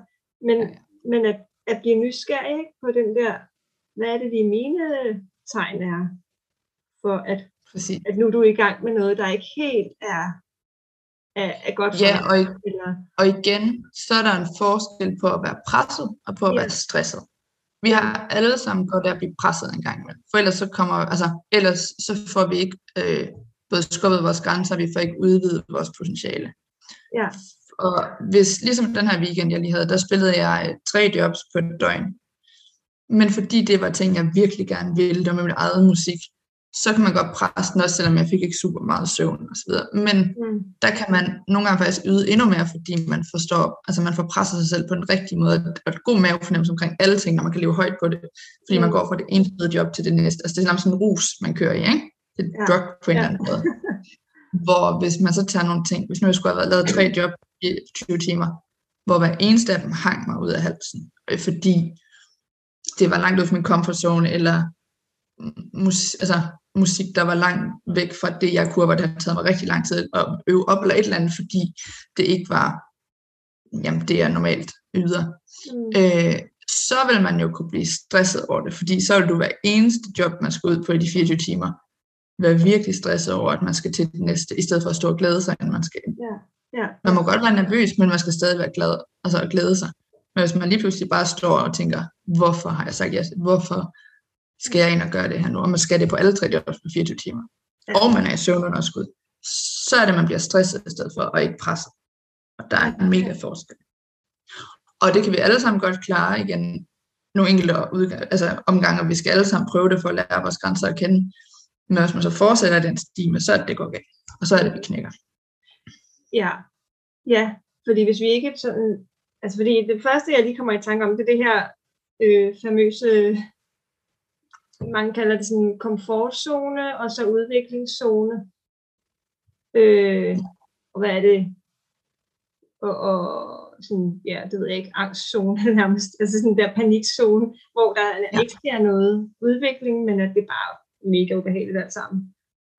men, ja, ja. men at, at blive nysgerrig på den der, hvad er det, de mine tegn er? for at, Præcis. at nu er du i gang med noget, der ikke helt er, er, er godt for Ja, og, og igen, så er der en forskel på at være presset og på at ja. være stresset. Vi har alle sammen godt at blive presset en gang imellem. For ellers så kommer, altså, ellers så får vi ikke øh, både skubbet vores grænser, vi får ikke udvidet vores potentiale. Ja. Og hvis, ligesom den her weekend, jeg lige havde, der spillede jeg øh, tre jobs på et døgn. Men fordi det var ting, jeg virkelig gerne ville, det var med mit eget musik, så kan man godt presse den også, selvom jeg fik ikke super meget søvn og så videre. Men mm. der kan man nogle gange faktisk yde endnu mere, fordi man forstår, altså man får presset sig selv på den rigtige måde, og et god mavefornemmelse omkring alle ting, når man kan leve højt på det, fordi mm. man går fra det ene fede job til det næste. Altså det er sådan en rus, man kører i, ikke? Det er ja. drug på en ja. eller anden måde. Hvor hvis man så tager nogle ting, hvis nu jeg skulle have lavet tre job i 20 timer, hvor hver eneste af dem hang mig ud af halsen, øh, fordi det var langt ud fra min comfort zone, eller mus, altså, musik, der var langt væk fra det, jeg kunne, hvor det havde taget mig rigtig lang tid at øve op, eller et eller andet, fordi det ikke var, jamen det er normalt yder. Mm. Øh, så vil man jo kunne blive stresset over det, fordi så vil du hver eneste job, man skal ud på i de 24 timer, være virkelig stresset over, at man skal til det næste, i stedet for at stå og glæde sig, inden man skal. Ja. Ja. Man må godt være nervøs, men man skal stadig være glad, altså glæde sig. Men hvis man lige pludselig bare står og tænker, hvorfor har jeg sagt ja? Hvorfor skal jeg ind og gøre det her nu, og man skal det på alle tre jobs på 24 timer, ja. og man er i søvnunderskud, så er det, man bliver stresset i stedet for, og ikke presset. Og der er en mega forskel. Og det kan vi alle sammen godt klare igen, nogle enkelte altså omgange, og vi skal alle sammen prøve det for at lære vores grænser at kende. Men hvis man så fortsætter den stime, så er det, det går galt. Og så er det, vi knækker. Ja, ja, fordi hvis vi ikke sådan, altså fordi det første, jeg lige kommer i tanke om, det er det her øh, famøse mange kalder det sådan komfortzone, og så udviklingszone. Øh, og hvad er det? Og, og sådan, ja, det ved jeg ikke, angstzone *laughs* nærmest, altså sådan der panikzone, hvor der ja. ikke sker noget udvikling, men at det er bare mega ubehageligt alt sammen.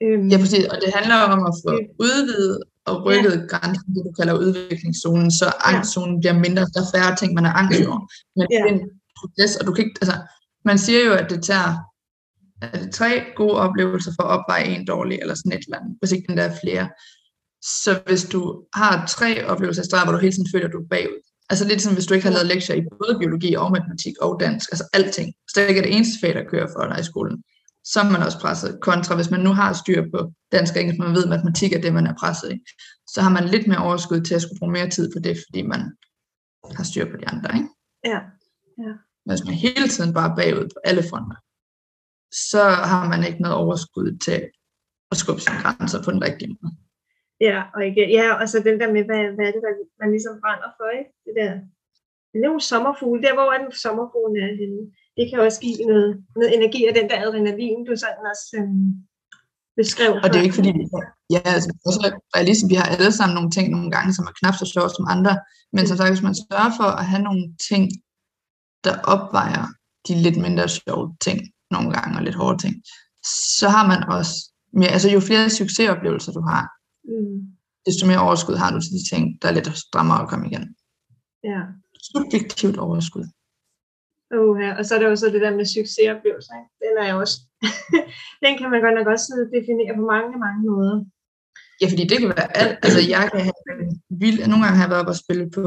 Øhm, ja, præcis, og det handler om at få udvidet og rykket ja. grænsen, det du kalder udviklingszonen, så angstzonen ja. bliver mindre, der er færre ting, man er angst over. Men ja. det er en proces, og du kan ikke, altså, man siger jo, at det tager er det tre gode oplevelser for at opveje en dårlig, eller sådan et eller andet, hvis ikke den der er flere. Så hvis du har tre oplevelser i streg, hvor du hele tiden føler, at du er bagud, altså lidt som hvis du ikke har lavet lektier i både biologi og matematik og dansk, altså alting, så det ikke er det eneste fag, der kører for dig i skolen, så er man også presset. Kontra hvis man nu har styr på dansk og engelsk, man ved, at matematik er det, man er presset i, så har man lidt mere overskud til at skulle bruge mere tid på det, fordi man har styr på de andre, ikke? Ja. ja. Hvis man hele tiden bare er bagud på alle fronter, så har man ikke noget overskud til at skubbe sine grænser på den rigtige måde. Ja, og, ikke, ja, og så den der med, hvad, hvad er det, man, man ligesom brænder for, ikke? Det der, det er nogle sommerfugle. Der, hvor er den sommerfuglen er henne? Det kan også give noget, noget energi af den der adrenalin, du sådan også øhm, beskrev. Og det er ikke fordi, ja, altså, også realistisk, vi har alle sammen nogle ting nogle gange, som er knap så sjove som andre, men som sagt, hvis man sørger for at have nogle ting, der opvejer de lidt mindre sjove ting, nogle gange, og lidt hårde ting, så har man også mere, altså jo flere succesoplevelser du har, mm. desto mere overskud har du til de ting, der er lidt strammere at komme igen. Ja. Subjektivt overskud. Uh, ja. Og så er der jo så det der med succesoplevelser. Ikke? Den er jo også, *laughs* den kan man godt nok også definere på mange, mange måder. Ja, fordi det kan være alt. Altså, jeg kan have vild, nogle gange har jeg været oppe og spille på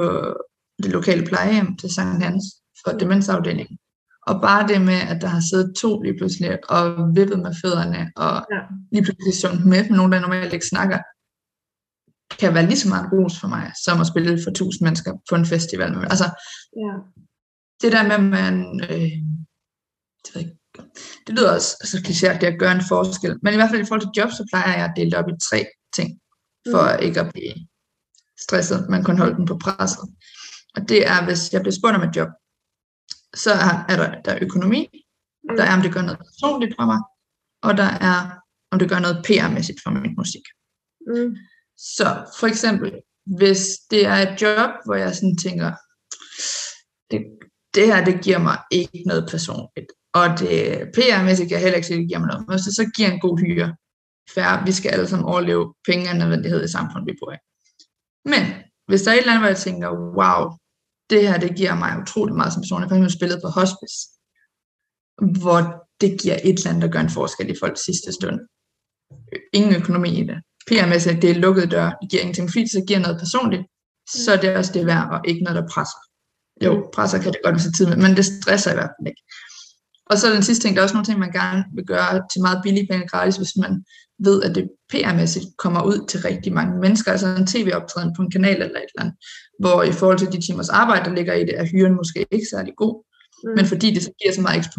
det lokale plejehjem til Sankt Hans for mm. demensafdelingen. Og bare det med, at der har siddet to lige pludselig og vippet med fødderne, og ja. lige pludselig sunget med med nogen, der normalt ikke snakker, kan være lige så meget ros for mig, som at spille for tusind mennesker på en festival. Altså, ja. det der med, at man... Øh, det, ved ikke, det lyder også så kliché, at gøre en forskel. Men i hvert fald i forhold til job, så plejer jeg at dele det op i tre ting, for mm. ikke at blive stresset, man kan holde den på presset. Og det er, hvis jeg bliver spurgt om et job, så er, er der, der er økonomi, mm. der er, om det gør noget personligt for mig, og der er, om det gør noget PR-mæssigt for min musik. Mm. Så for eksempel, hvis det er et job, hvor jeg sådan tænker, det, det her, det giver mig ikke noget personligt, og det PR-mæssigt kan heller ikke det giver mig noget, men det så giver en god hyre, færre, vi skal alle sammen overleve, penge er nødvendighed i samfundet, vi bor i. Men hvis der er et eller andet, hvor jeg tænker, wow, det her, det giver mig utrolig meget som person. Jeg har faktisk spillet på hospice, hvor det giver et eller andet, der gør en forskel i folks sidste stund. Ingen økonomi i det. PR-mæssigt, det er lukket dør, det giver ingenting, fordi det så giver noget personligt, så er det også det værd, og ikke noget, der presser. Jo, presser kan det godt være tid med, men det stresser i hvert fald ikke. Og så den sidste ting, der er også nogle ting, man gerne vil gøre til meget billige penge gratis, hvis man ved, at det PR-mæssigt kommer ud til rigtig mange mennesker, altså en tv-optræden på en kanal eller et eller andet, hvor i forhold til de timers arbejde, der ligger i det, er hyren måske ikke særlig god, mm. men fordi det så giver så meget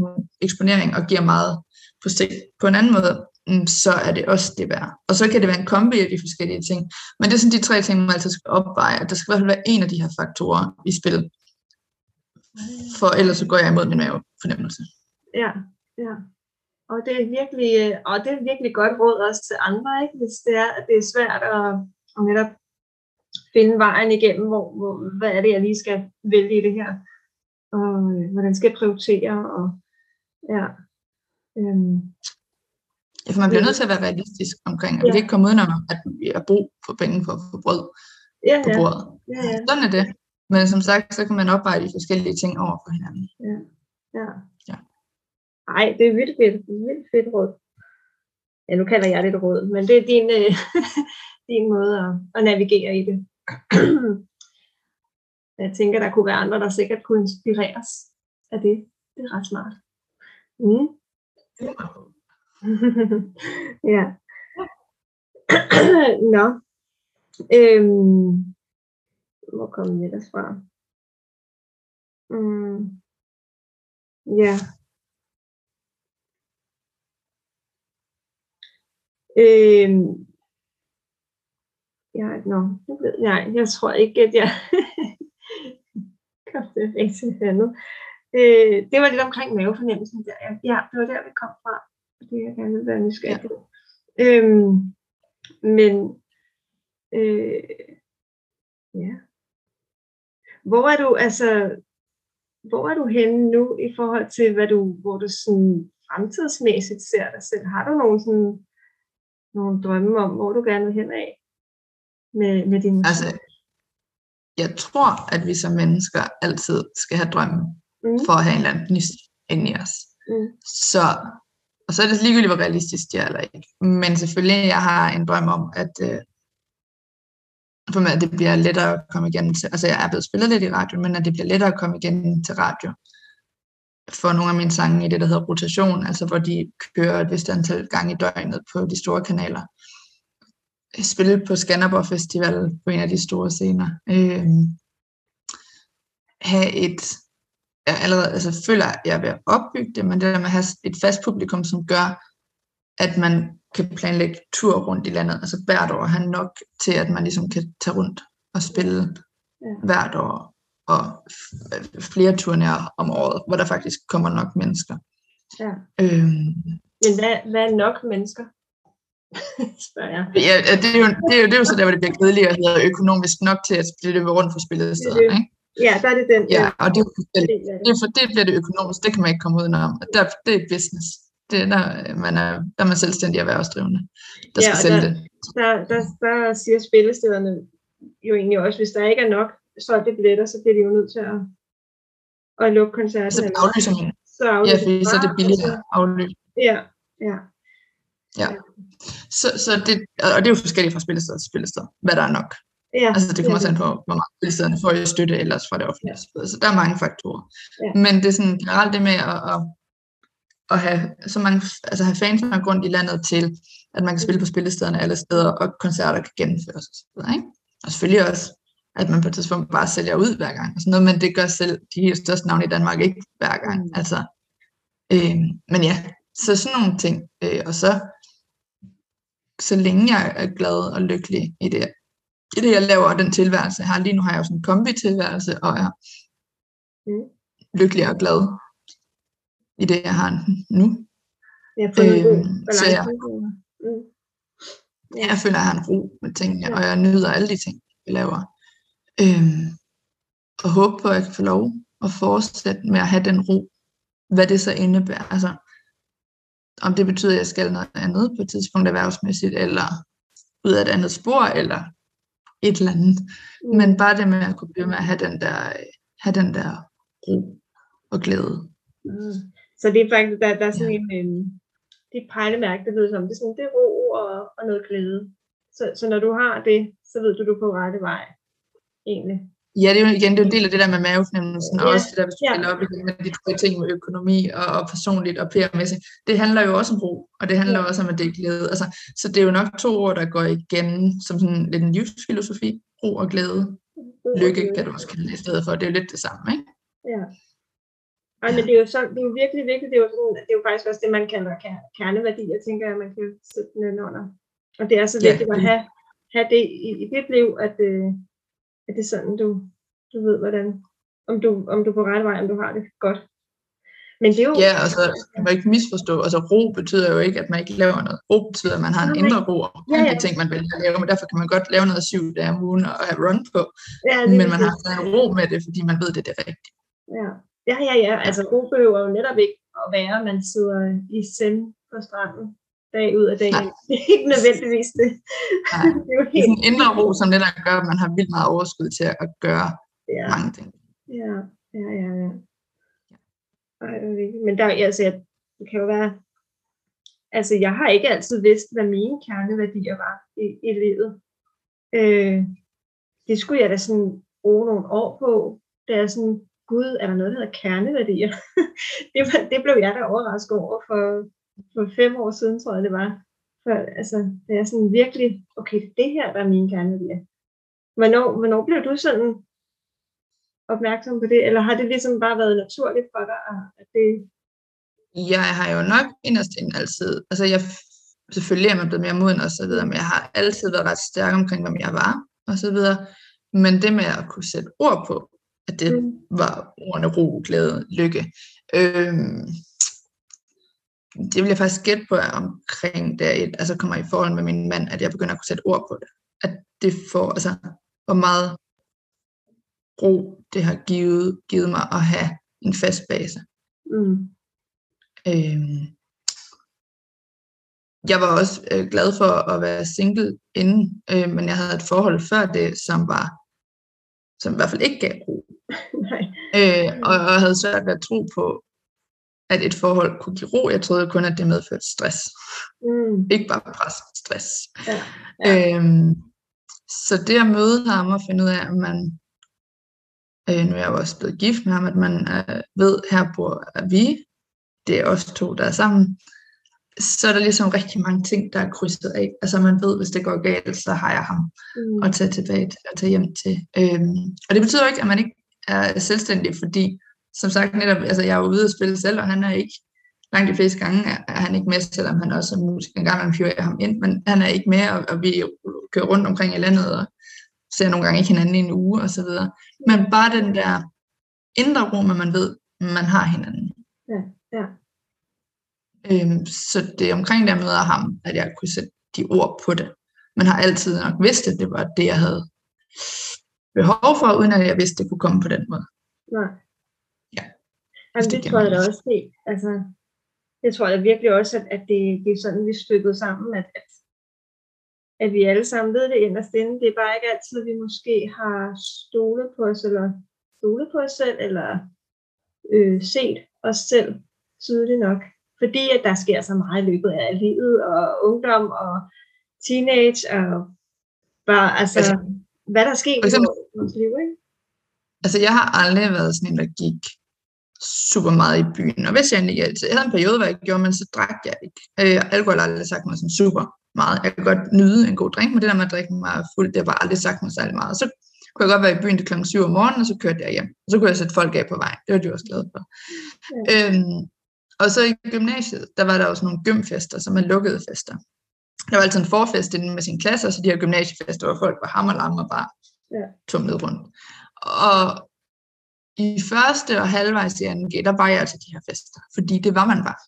eksponering og giver meget på sigt på en anden måde, mm, så er det også det værd. Og så kan det være en kombi af de forskellige ting. Men det er sådan de tre ting, man altid skal opveje, der skal i hvert fald være en af de her faktorer i spil. For ellers så går jeg imod min mavefornemmelse. Ja, ja. Og det er virkelig, og det er virkelig godt råd også til andre, ikke? hvis det er, at det er svært at, at netop finde vejen igennem, hvor, hvor, hvad er det, jeg lige skal vælge i det her, og øh, hvordan skal jeg prioritere, og ja. Øhm, ja, for man bliver nødt til at være realistisk omkring, at ja. vi kan ikke komme udenom, at vi har brug for penge for at få brød ja, på bordet. Ja, ja. Sådan er det. Men som sagt, så kan man opveje de forskellige ting over for hinanden. Ja, ja. Nej, Ej, det er vildt fedt. Det er vildt fedt råd. Ja, nu kalder jeg det et råd, men det er din, øh, *laughs* din måde at, at navigere i det. *clears throat* jeg tænker, der kunne være andre, der sikkert kunne inspireres af det. Det er ret smart. Mm. *laughs* ja. *clears throat* Nå. Øhm, hvor kom vi ellers fra? Mm. Ja. Øh, ja, nå, nej, jeg tror ikke, at jeg *laughs* kom det rigtig andet. Øh, det var lidt omkring mavefornemmelsen der. Ja, det var der, vi kom fra. Det er jeg gerne vil være nysgerrig på. Ja. Øhm, men, øh, ja. Hvor er du, altså, hvor er du henne nu i forhold til, hvad du, hvor du sådan fremtidsmæssigt ser dig selv? Har du nogle, sådan, nogle drømme om, hvor du gerne vil hen af med, med din Altså, jeg tror, at vi som mennesker altid skal have drømme mm. for at have en eller anden gnist inde i os. Mm. Så, og så er det ligegyldigt, hvor realistisk det er eller ikke. Men selvfølgelig, jeg har en drøm om, at øh, for mig, at det bliver lettere at komme igennem til, altså jeg er blevet spillet lidt i radio, men at det bliver lettere at komme igennem til radio for nogle af mine sange i det, der hedder rotation, altså hvor de kører et vist antal gange i døgnet på de store kanaler. Spille på Skanderborg Festival på en af de store scener. Øh, have et, jeg allerede, altså føler, at jeg er ved at opbygge det, men det der med at have et fast publikum, som gør, at man kan planlægge tur rundt i landet, altså hvert år have nok til, at man ligesom kan tage rundt og spille Ja. hvert år, og flere turnéer om året, hvor der faktisk kommer nok mennesker. Ja. Øhm, Men hvad, hvad er nok mennesker? *laughs* Spørger jeg. ja, det, er jo, det, er jo, det er jo så der, hvor det bliver kedeligt og hedder økonomisk nok til at det løbe rundt for spillet steder. Det er det. Ikke? Ja, der er det den. Ja, og det er det, er for, det bliver det økonomisk, det kan man ikke komme udenom. Der, det er business. Det er, der, man er, der er man selvstændig erhvervsdrivende, der Ja, skal sælge der- det. Der, der, der siger spillestederne jo egentlig også, hvis der ikke er nok solgte billetter, så bliver de jo nødt til at, at lukke koncerten. Så aflyser man. så Ja, aflyser fordi så er det billigt og at aflyse. Ja, ja. Så, så det, og det er jo forskelligt fra spillested til spillested, hvad der er nok. ja Altså det kommer er også an på, hvor meget spillestederne får i støtte ellers fra det offentlige. Ja. Så der er mange faktorer. Ja. Men det er sådan generelt det med at, at, at have så mange, altså have fans nok rundt i landet til, at man kan spille på spillestederne alle steder, og koncerter kan gennemføres og så videre, ikke? Og selvfølgelig også, at man på et tidspunkt bare sælger ud hver gang, og sådan noget, men det gør selv de helt største navne i Danmark ikke hver gang. Mm. Altså, øh, men ja, så sådan nogle ting. Øh, og så, så længe jeg er glad og lykkelig i det, i det, jeg laver, og den tilværelse, jeg har. Lige nu har jeg jo sådan en kombi-tilværelse, og er Mm. lykkelig og glad i det, jeg har nu. Jeg Øhm, så jeg, Mm. Ja. jeg føler, at jeg har en ro med tingene, Ja. og jeg nyder alle de ting, jeg laver. Øhm, og håber på, at jeg kan få lov at fortsætte med at have den ro, hvad det så indebærer. Altså, om det betyder, at jeg skal noget andet på et tidspunkt erhvervsmæssigt, eller ud af et andet spor, eller et eller andet. Mm. Men bare det med at kunne blive med at have den der, have den der ro og glæde. Mm. Så det er faktisk, der, der er sådan en, en det er et pejlemærke, det ved som, det er sådan, det er ro og, og noget glæde. Så, så når du har det, så ved du, du er på rette vej, egentlig. Ja, det er jo igen det er en del af det der med mavefornemmelsen, og Ja, også det der, hvis du ja. spiller op igen med de tre ting med økonomi og, og personligt og PR-mæssigt. Det handler jo også om ro, og det handler Ja. ja. også om, at det er glæde. Altså, så det er jo nok to ord, der går igen som sådan lidt en livsfilosofi. Ro og glæde. Og Lykke kan du også kalde det i stedet for. Det er jo lidt det samme, ikke? Ja. Ej, men det er jo, så, det er jo virkelig vigtigt, det er jo, sådan, det er jo faktisk også det, man kalder ker- kerneværdier, tænker jeg, man kan sætte den under. Og det er så Ja, vigtigt at det- have, have det i, i dit liv, at, øh, at det er sådan, du, du ved, hvordan, om du, om du er på rette vej, om du har det godt. Men det er jo, Ja, og så kan man ikke misforstå. Altså ro betyder jo ikke, at man ikke laver noget. Ro betyder, at man har en Nej. indre ro om Ja, ja. ting, man vælger at lave. Men derfor kan man godt lave noget syv dage om ugen og have run på. ja, Men man har en ro med det, fordi man ved, det er det rigtige. Ja, ja, ja. ja. Altså, ro behøver jo netop ikke at være, at man sidder i zen på stranden dag ud af dag. Nej. Det *laughs* er ikke nødvendigvis det. Nej. *laughs* det er jo Det er helt, sådan en indre ro, som det der gør, at man har vildt meget overskud til at gøre ja, mange ting. ja, ja, ja, ja. Ej, Men der, altså, jeg, det kan jo være, altså, jeg har ikke altid vidst, hvad mine kerneværdier var i, i livet. Øh, det skulle jeg da sådan bruge nogle år på, da jeg sådan, gud, er der noget, der hedder kerneværdier? *laughs* det, var, det blev jeg da overrasket over for, for fem år siden, tror jeg det var. For, altså, det er sådan virkelig, okay, det er her, der er mine kerneværdier. Hvornår, hvornår blev du sådan opmærksom på det, eller har det ligesom bare været naturligt for dig, at det, Jeg har jo nok inderst inden altid, altså jeg, selvfølgelig er man blevet mere moden og så videre, men jeg har altid været ret stærk omkring, hvem jeg var og så videre. Men det med at kunne sætte ord på, at det Mm. var ordene ro, glæde, lykke, øhm, det vil jeg faktisk gætte på at omkring, da jeg altså kommer i forhold med min mand, at jeg begynder at kunne sætte ord på det. At det får, altså, hvor meget ro, det har givet, givet mig at have en fast base. Mm. Øhm, jeg var også øh, glad for at være single inden, øh, men jeg havde et forhold før det, som var som i hvert fald ikke gav ro. *laughs* Nej. Øh, og jeg havde svært ved at tro på, at et forhold kunne give ro. Jeg troede kun, at det medførte stress. Mm. Ikke bare pres, stress. Ja. Ja. Øhm, så det at møde ham og finde ud af, at man, øh, nu er jeg jo også blevet gift med ham, at man øh, ved, her bor vi, det er os to, der er sammen, så er der ligesom rigtig mange ting, der er krydset af. Altså man ved, hvis det går galt, så har jeg ham Mm. at tage tilbage til, at tage hjem til. Øhm, og det betyder ikke, at man ikke er selvstændig, fordi som sagt netop, altså jeg er ude at spille selv, og han er ikke, langt de fleste gange er, han ikke med, selvom han også er musiker. En gang man hyrer jeg ham ind, men han er ikke med, og, og vi kører rundt omkring i landet, og ser nogle gange ikke hinanden i en uge, og så videre. Men bare den der indre rum, at man ved, man har hinanden. Ja, ja. Øhm, så det er omkring der møder ham, at jeg kunne sætte de ord på det. Man har altid nok vidst, at det var det, jeg havde behov for, uden at jeg vidste, det kunne komme på den måde. Nej. Ja. Jamen, det tror jeg da også helt. Altså, jeg tror da virkelig også, at, at det, det er sådan, vi er stykket sammen, at, at, at vi alle sammen ved det inderst inde. Det er bare ikke altid, at vi måske har stolet på os, eller stolet på os selv, eller øh, set os selv tydeligt nok. Fordi at der sker så meget i løbet af livet, og ungdom, og teenage, og bare, altså, Altså, hvad der sker i vores liv, ikke? Altså, jeg har aldrig været sådan en, der gik super meget i byen. Og hvis jeg endelig, jeg havde en periode, hvor jeg gjorde, men så drak jeg ikke. Øh, alkohol har aldrig sagt mig sådan super meget. Jeg kan godt nyde en god drink, men det der med at drikke mig fuld, det har bare aldrig sagt mig særlig meget. Så kunne jeg godt være i byen til klokken 7 om morgenen, og så kørte jeg hjem. Og så kunne jeg sætte folk af på vej. Det var de også glade for. Ja. Øhm, og så i gymnasiet, der var der også nogle gymfester, som er lukkede fester. Der var altid en forfest inden med sine klasser, så de her gymnasiefester, hvor folk var hammerlamme og bare Ja. tumlede rundt. Og i første og halvvejs i 2G, der var jeg til de her fester, fordi det var man bare.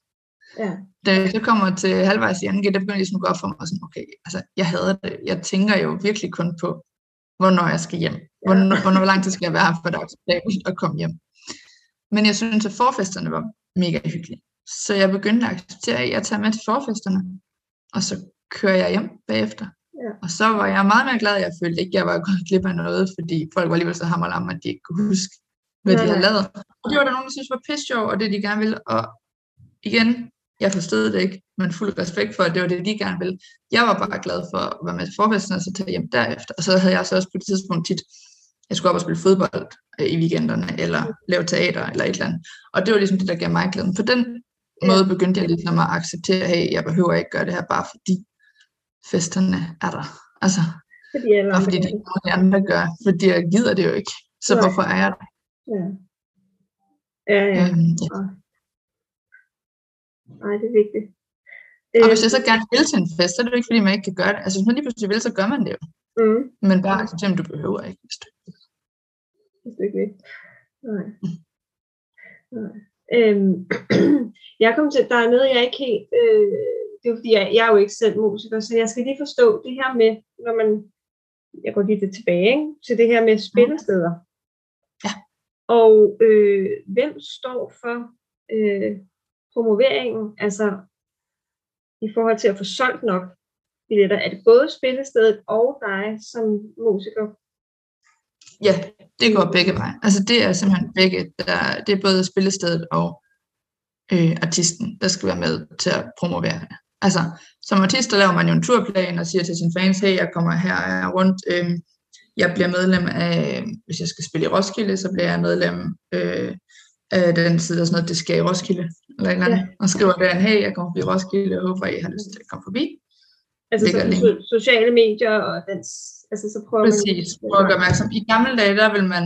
Ja. Da jeg så kommer til halvvejs i 2G, der begynder jeg ligesom at gå op for mig, sådan, okay, altså jeg hader det. Jeg tænker jo virkelig kun på, hvornår jeg skal hjem. Hvornår, hvornår hvor lang tid skal jeg være her, for det er acceptabelt at komme hjem. Men jeg synes, at forfesterne var mega hyggelige. Så jeg begyndte at acceptere, at jeg tager med til forfesterne, og så kører jeg hjem bagefter. Ja. Og så var jeg meget mere glad, jeg følte ikke, at jeg var gået glip af noget, fordi folk var alligevel så hammerlamme, at de ikke kunne huske, hvad de Nej, havde nej. lavet. Og det var der nogen, der synes var pisse sjov, og det de gerne ville. Og igen, jeg forstod det ikke, men fuld respekt for, at det var det, de gerne ville. Jeg var bare glad for at være med til forfesten, og så tage hjem derefter. Og så havde jeg så også på det tidspunkt tit, jeg skulle op og spille fodbold øh, i weekenderne, eller lave teater, eller et eller andet. Og det var ligesom det, der gav mig glæden. På den Ja. måde begyndte jeg ligesom at acceptere, hey, jeg behøver ikke gøre det her, bare fordi festerne er der. Altså, Fordi alle bare fordi de det. ikke nogen andre gør, fordi jeg gider det jo ikke. Så Nej. hvorfor er jeg der? Ja. Ja, ja. Øhm, ja. Nej, det er vigtigt. Og hvis jeg så gerne vil til en fest, så er det jo ikke, fordi man ikke kan gøre det. Altså, hvis man lige pludselig vil, så gør man det jo. Mm, Men bare acceptere, du behøver ikke. Hvis du... ikke vil. er ikke. Nej. Nej. Øhm, *clears throat* jeg kom til, der er noget, jeg ikke helt, øh, det er jo fordi, jeg, jeg er jo ikke selv musiker, så jeg skal lige forstå det her med, når man, jeg går lige lidt tilbage, ikke? til det her med spillesteder. Ja. Og øh, hvem står for øh, promoveringen, altså i forhold til at få solgt nok billetter? Er det både spillestedet og dig som musiker? Ja, det går begge veje. Altså, det er simpelthen begge. Der, det er både spillestedet og øh, artisten, der skal være med til at promovere det. Altså, som artist, der laver man jo en turplan og siger til sine fans, hey, jeg kommer her her rundt. Øh, jeg bliver medlem af, hvis jeg skal spille i Roskilde, så bliver jeg medlem øh, af den side, der er sådan noget, det skal i Roskilde, eller eller andet, og skriver der, hey, jeg kommer forbi Roskilde, og håber, I har lyst til at komme forbi. Altså link. so- sociale medier og den, altså så prøver Præcis, man... prøv at gøre opmærksom. I gamle dage, der vil man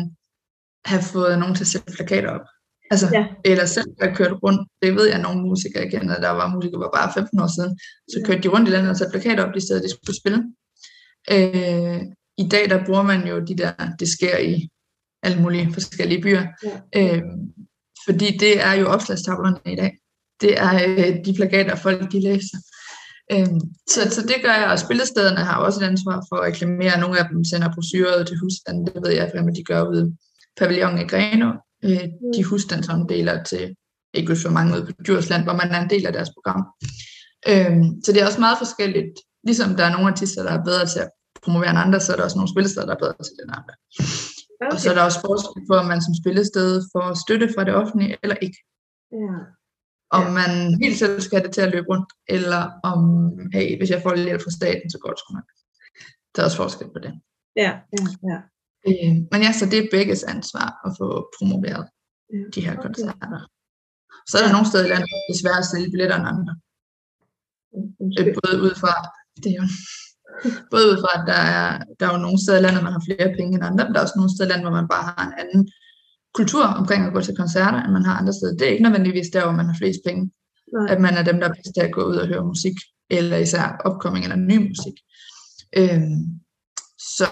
have fået nogen til at sætte plakater op. Altså, Ja. ja. eller selv have kørt rundt. Det ved jeg, nogle musikere jeg kender, der var musikere for bare 15 år siden. Så Ja. kørte de rundt i landet og satte plakater op, de steder, de skulle spille. Øh, I dag, der bruger man jo de der, det sker i alle mulige forskellige byer. Ja. Øh, fordi det er jo opslagstavlerne i dag. Det er øh, de plakater, folk de læser. Øhm, så, så det gør jeg, og spillestederne har også et ansvar for at reklamere. Nogle af dem sender brosyrer til husstanden, det ved jeg, hvad de gør ude pavillon i Greno. Øh, de husstandsomdeler til ikke så mange ude på Djursland, hvor man er en del af deres program. Øh, så det er også meget forskelligt. Ligesom der er nogle artister, der er bedre til at promovere end andre, så er der også nogle spillesteder, der er bedre til den andre. Okay. Og så er der også forskel på, om man som spillested får støtte fra det offentlige eller ikke. Ja. Om ja. man helt selv skal have det til at løbe rundt, eller om, hey, hvis jeg får lidt hjælp fra staten, så går det sgu nok. Der er også forskel på det. Ja, ja, ja. Øh, men ja, så det er begges ansvar at få promoveret ja. de her Okay. koncerter. Så er der nogle steder i landet, det er svært at sælge billetter end andre. Øh, både ud fra, det er jo, både ud fra, at der er, der er jo nogle steder i landet, man har flere penge end andre, men der er også nogle steder i landet, hvor man bare har en anden kultur omkring at gå til koncerter, end man har andre steder. Det er ikke nødvendigvis der, hvor man har flest penge, Nej. at man er dem, der er bedst til at gå ud og høre musik, eller især opkomming eller ny musik. Øhm, så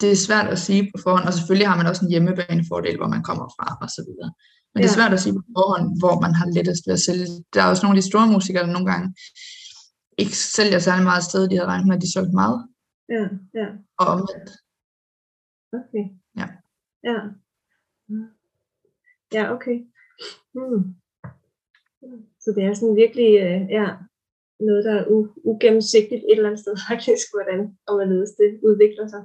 det er svært at sige på forhånd, og selvfølgelig har man også en hjemmebanefordel, hvor man kommer fra og så videre. Men det er Ja. svært at sige på forhånd, hvor man har lettest ved at sælge. Der er også nogle af de store musikere, der nogle gange ikke sælger særlig meget sted, de havde regnet med, at de solgte meget, Ja, ja. og omvendt. Okay. Ja. Ja. Ja, okay. Hmm. Så det er sådan virkelig, øh, ja, noget, der er u- ugennemsigtigt et eller andet sted *laughs* faktisk, hvordan og hvorledes det udvikler sig.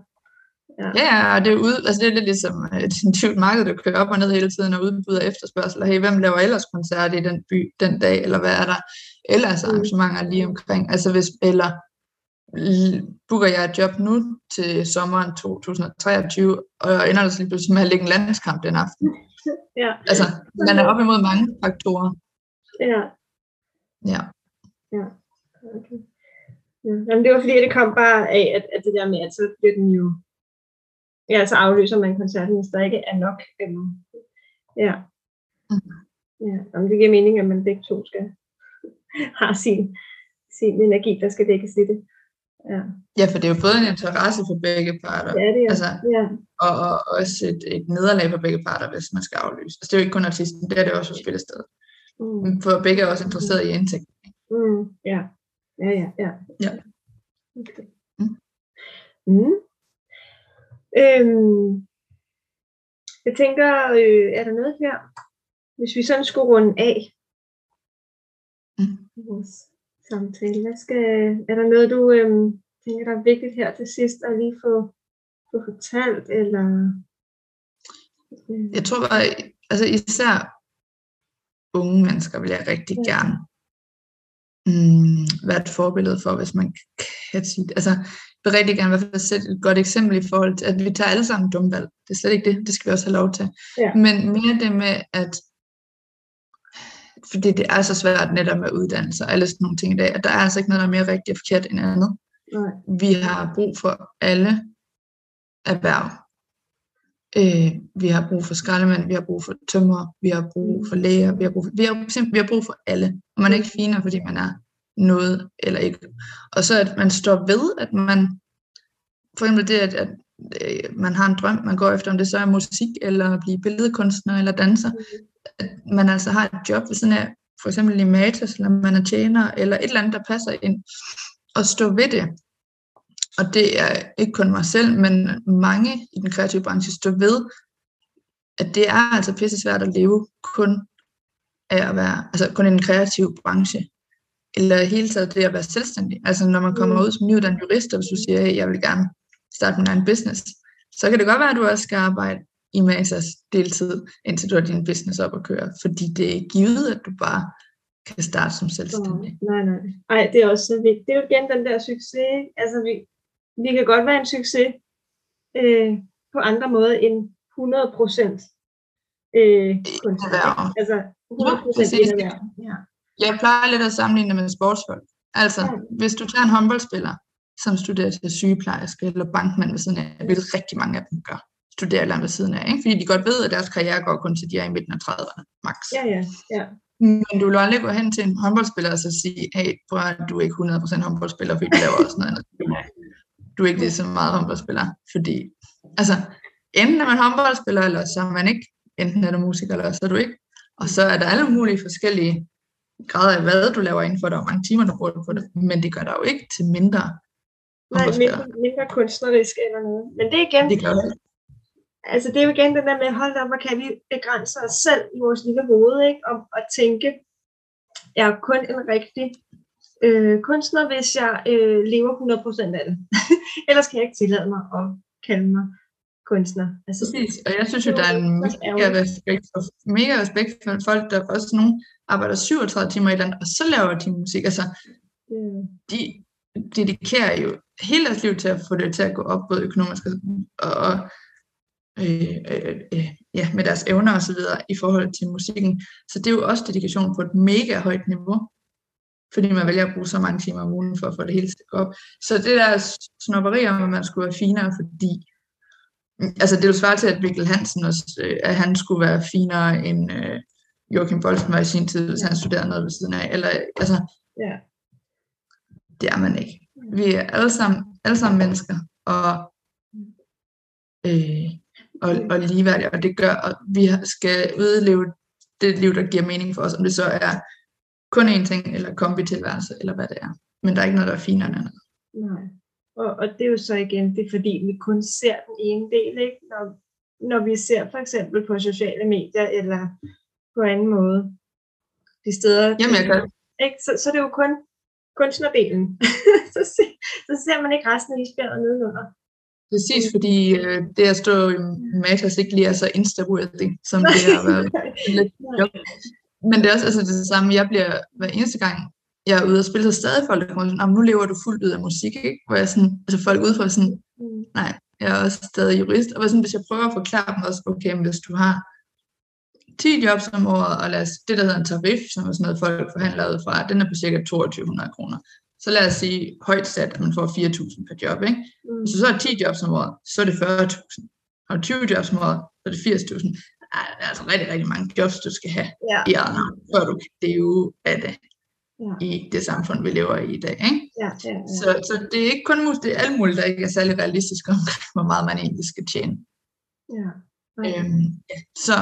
Ja, ja, og det er, ud, altså det er lidt ligesom øh, et intuitivt marked, der kører op og ned hele tiden og udbyder efterspørgsel. Hey, hvem laver ellers koncert i den by den dag, eller hvad er der ellers Mm. arrangementer lige omkring? Altså hvis, eller booker jeg et job nu til sommeren 2023, og ender der så lige pludselig med at lægge en landskamp den aften. Ja, Altså, man er op imod mange faktorer. ja, Ja. okay. Ja. Jamen, det var fordi, det kom bare af, at, at det der med, at så bliver den jo, ja, så afløser man koncerten, hvis der ikke er nok. Øhm, ja. Mhm. Ja, jamen, det giver mening, at man begge to skal have sin, sin energi, der skal dækkes i det. Ja, ja, for det er jo både en interesse for begge parter, det er det jo. Altså, ja, og, og også et, et nederlag for begge parter, hvis man skal aflyse. Altså, det er jo ikke kun artisten, det er det også for spillestedet. mm, For begge er også interesseret i indtægt. mm, ja, ja, ja, ja. Ja. Okay. Mm. Mm. Øhm, jeg tænker, øh, er der noget her, hvis vi sådan skulle runde af Mm. I vores samtale, hvad skal, er der noget, du øhm, tænker, der er vigtigt her til sidst at lige få, få fortalt, eller? Øh, Jeg tror bare, altså især unge mennesker vil jeg rigtig Ja. gerne mm, være et forbillede for, hvis man kan sige det. Altså, jeg vil rigtig gerne i hvert fald sætte et godt eksempel i forhold til, at vi tager alle sammen dumvalg. Det er slet ikke det. Det skal vi også have lov til. Ja. Men mere det med, at fordi det er så svært netop med uddannelse og alle sådan nogle ting i dag, at der er altså ikke noget, der er mere rigtigt og forkert end andet. nej, Vi har brug for alle erhverv. Øh, vi har brug for skraldemænd, vi har brug for tømmer, vi har brug for læger, vi har brug for, vi har, simpelthen, vi har brug for alle. Og man er ikke finere, fordi man er noget eller ikke. Og så at man står ved, at man, for eksempel det, at, at øh, man har en drøm, man går efter, om det så er musik, eller at blive billedkunstner, eller danser, at man altså har et job ved sådan af, for eksempel i Matas, eller man er tjener, eller et eller andet, der passer ind, og stå ved det. Og det er ikke kun mig selv, men mange i den kreative branche står ved, at det er altså pisse svært at leve kun af at være, altså kun i den kreative branche. Eller hele taget det at være selvstændig. Altså når man kommer Mm. ud som nyuddannet jurist, og hvis du siger, hey, jeg vil gerne starte min egen business, så kan det godt være, at du også skal arbejde i Masas deltid, indtil du har din business op at køre. Fordi det er givet, at du bare kan starte som selvstændig. Nej, nej. Ej, det er også så vigtigt. Det er jo igen den der succes. Altså, vi, vi kan godt være en succes øh, på andre måder end 100 procent øh? Altså, 100 Ja, procent erhverv. Ja. Jeg plejer lidt at sammenligne det med sportsfolk. Altså, Ja. hvis du tager en håndboldspiller, som studerer til sygeplejerske eller bankmand ved siden af, hvilket rigtig mange af dem gør, studerer eller ved siden af, ikke? fordi de godt ved, at deres karriere går kun til de er i midten af 30'erne, max. ja, ja, ja. Men du vil aldrig gå hen til en håndboldspiller og så sige, hey, prøv at du er ikke 100% håndboldspiller, fordi du laver også noget andet. Du er ikke lige så meget håndboldspiller, fordi, altså, enten er man håndboldspiller, eller så er man ikke. Enten er du musiker, eller så er du ikke. Og så er der alle mulige forskellige grader af, hvad du laver inden for det, og hvor mange timer du bruger på det. Men det gør dig jo ikke til mindre Nej, mindre, mindre kunstnerisk eller noget. Men det er igen, Det gør det. Altså det er jo igen den der med, hold op, hvor kan vi begrænse os selv i vores lille hoved, ikke? Om at tænke, jeg er kun en rigtig øh, kunstner, hvis jeg øh, lever 100% af det. *laughs* Ellers kan jeg ikke tillade mig at kalde mig kunstner. Altså, Præcis, og jeg synes jo, der er en mega respekt, for, mega respekt for folk, der også nogen arbejder 37 timer i land, og så laver de musik. Altså, mm. de dedikerer jo hele deres liv til at få det til at gå op, både økonomisk og, og øh, øh, øh, ja, med deres evner og så videre i forhold til musikken. Så det er jo også dedikation på et mega højt niveau, fordi man vælger at bruge så mange timer om ugen for at få det hele til at gå op. Så det der snopperi om, at man skulle være finere, fordi altså det er jo svært til, at Mikkel Hansen også, øh, at han skulle være finere end øh, Joachim Bolsten var i sin tid, hvis han studerede noget ved siden af. Eller, altså, ja. det er man ikke. Vi er alle sammen, alle sammen mennesker, og, øh, og, og ligeværdige, og det gør, at vi skal udleve det liv, der giver mening for os, om det så er kun én ting, eller kombi-tilværelse, eller hvad det er. Men der er ikke noget, der er finere end andet. Nej. Og, og det er jo så igen, det er fordi, vi kun ser den ene del, ikke? Når, når vi ser for eksempel på sociale medier, eller på anden måde, de steder, Jamen, jeg kan. Ikke? Så, så det er jo kun kunstnerdelen. *laughs* så, ser, så ser man ikke resten af isbjerget nedenunder. Præcis, fordi øh, det at stå i Matas ikke lige er så insta som det har været *laughs* lidt job. Men det er også altså, det samme, jeg bliver hver eneste gang, jeg er ude og spille, så stadig folk, der kommer sådan, nu lever du fuldt ud af musik, ikke? Hvor jeg sådan, altså folk udefra sådan, mm. nej, jeg er også stadig jurist, og sådan, hvis jeg prøver at forklare dem også, okay, men hvis du har 10 jobs om året, og lad os, det der hedder en tarif, som er sådan noget, folk forhandler ud fra, den er på cirka 2200 kroner. Så lad os sige højt sat, at man får 4.000 per job. Ikke? Mm. Så så er 10 jobs om året, så er det 40.000. Og 20 jobs om året, så er det 80.000. Det er altså rigtig, rigtig mange jobs, du skal have ja. i navn, før du kan leve af det ja. i det samfund, vi lever i i dag. Ikke? Ja, ja, ja. Så, så det er ikke kun det er alt muligt, der ikke er særlig realistisk om, *laughs* hvor meget man egentlig skal tjene. Ja. Okay. Øhm, ja. Så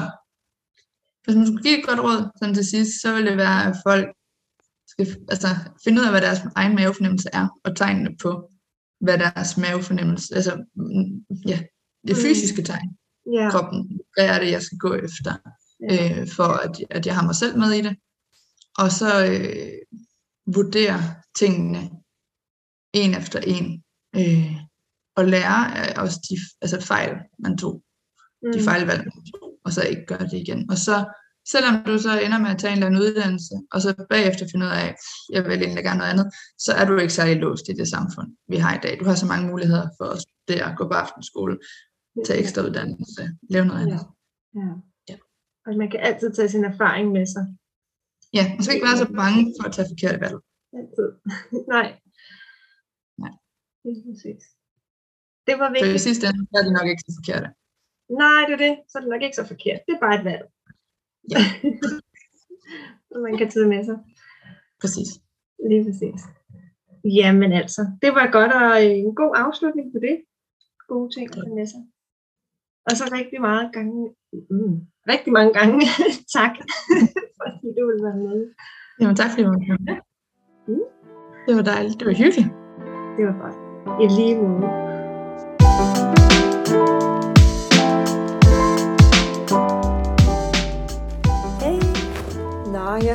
hvis man skulle give et godt råd sådan til sidst, så vil det være, at folk skal altså, finde ud af, hvad deres egen mavefornemmelse er, og tegnene på, hvad deres mavefornemmelse, altså ja, det mm. fysiske tegn, yeah. kroppen, hvad er det, jeg skal gå efter, yeah. øh, for at, at jeg har mig selv med i det, og så øh, vurdere tingene en efter en, øh, og lære af også de altså fejl, man tog, mm. de fejlvalg, man tog, og så ikke gøre det igen. Og så, selvom du så ender med at tage en eller anden uddannelse, og så bagefter finde ud af, at jeg vil egentlig gerne noget andet, så er du ikke særlig låst i det samfund, vi har i dag. Du har så mange muligheder for at studere, gå på aftenskole, tage ekstra uddannelse, lave noget andet. Ja. ja. ja. Og man kan altid tage sin erfaring med sig. Ja, man skal ikke være så bange for at tage forkerte valg. Altid. *laughs* Nej. Nej. Det er præcis. Det var vigtigt. For i sidste ende er det nok ikke så forkerte. Nej, det er det. Så er det nok ikke så forkert. Det er bare et valg. Ja. *laughs* Man kan tage med sig. Præcis. Lige præcis. Jamen altså, det var godt og en god afslutning på det. Gode ting at med sig. Og så rigtig meget gange, mm, rigtig mange gange, *laughs* tak, *laughs* fordi du ville være med. Jamen tak fordi du var med. Mm. Det var dejligt, det var hyggeligt. Det var godt. I lige måde.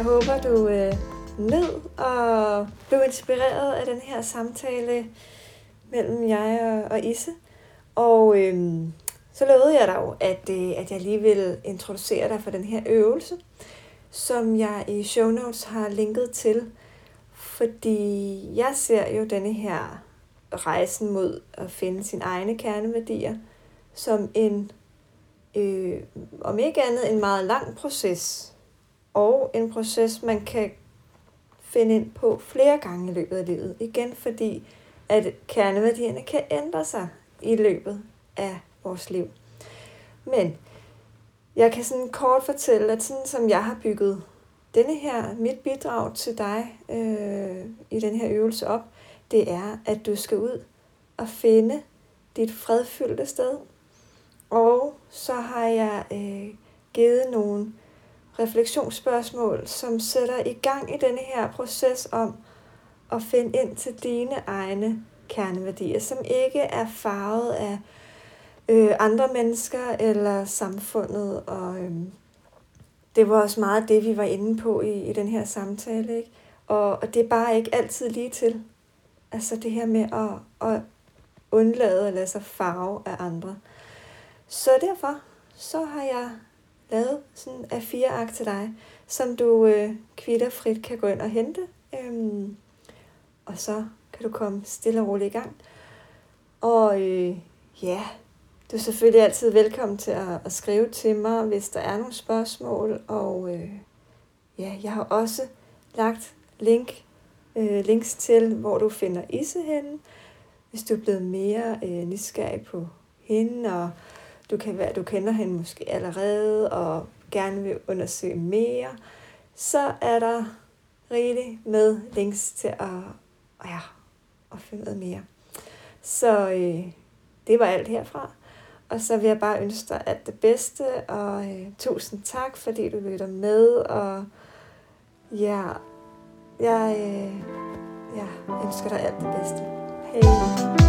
Jeg håber, du øh, nød og blev inspireret af den her samtale mellem jeg og, og Isse. Og øh, så lovede jeg dig jo, at, øh, at jeg lige vil introducere dig for den her øvelse, som jeg i show notes har linket til. Fordi jeg ser jo denne her rejsen mod at finde sine egne kerneværdier som en, øh, om ikke andet, en meget lang proces og en proces, man kan finde ind på flere gange i løbet af livet. Igen fordi, at kerneværdierne kan ændre sig i løbet af vores liv. Men jeg kan sådan kort fortælle, at sådan som jeg har bygget denne her, mit bidrag til dig øh, i den her øvelse op, det er, at du skal ud og finde dit fredfyldte sted. Og så har jeg øh, givet nogle refleksionsspørgsmål, som sætter i gang i denne her proces om at finde ind til dine egne kerneværdier, som ikke er farvet af øh, andre mennesker eller samfundet. Og øh, det var også meget det, vi var inde på i, i den her samtale. Ikke? Og, og det er bare ikke altid lige til. Altså det her med at, at undlade at lade sig farve af andre. Så derfor så har jeg lavet sådan af fire ark til dig, som du øh, kvitterfrit kan gå ind og hente. Øhm, og så kan du komme stille og roligt i gang. Og øh, ja, du er selvfølgelig altid velkommen til at, at skrive til mig, hvis der er nogle spørgsmål. Og øh, ja, jeg har også lagt link, øh, links til, hvor du finder Isse henne, hvis du er blevet mere øh, nysgerrig på hende, og du kan være, du kender hende måske allerede, og gerne vil undersøge mere, så er der rigeligt med links til at, ja, at finde noget mere. Så øh, det var alt herfra. Og så vil jeg bare ønske dig alt det bedste, og øh, tusind tak, fordi du lytter med, og ja, jeg, øh, jeg ønsker dig alt det bedste. Hej.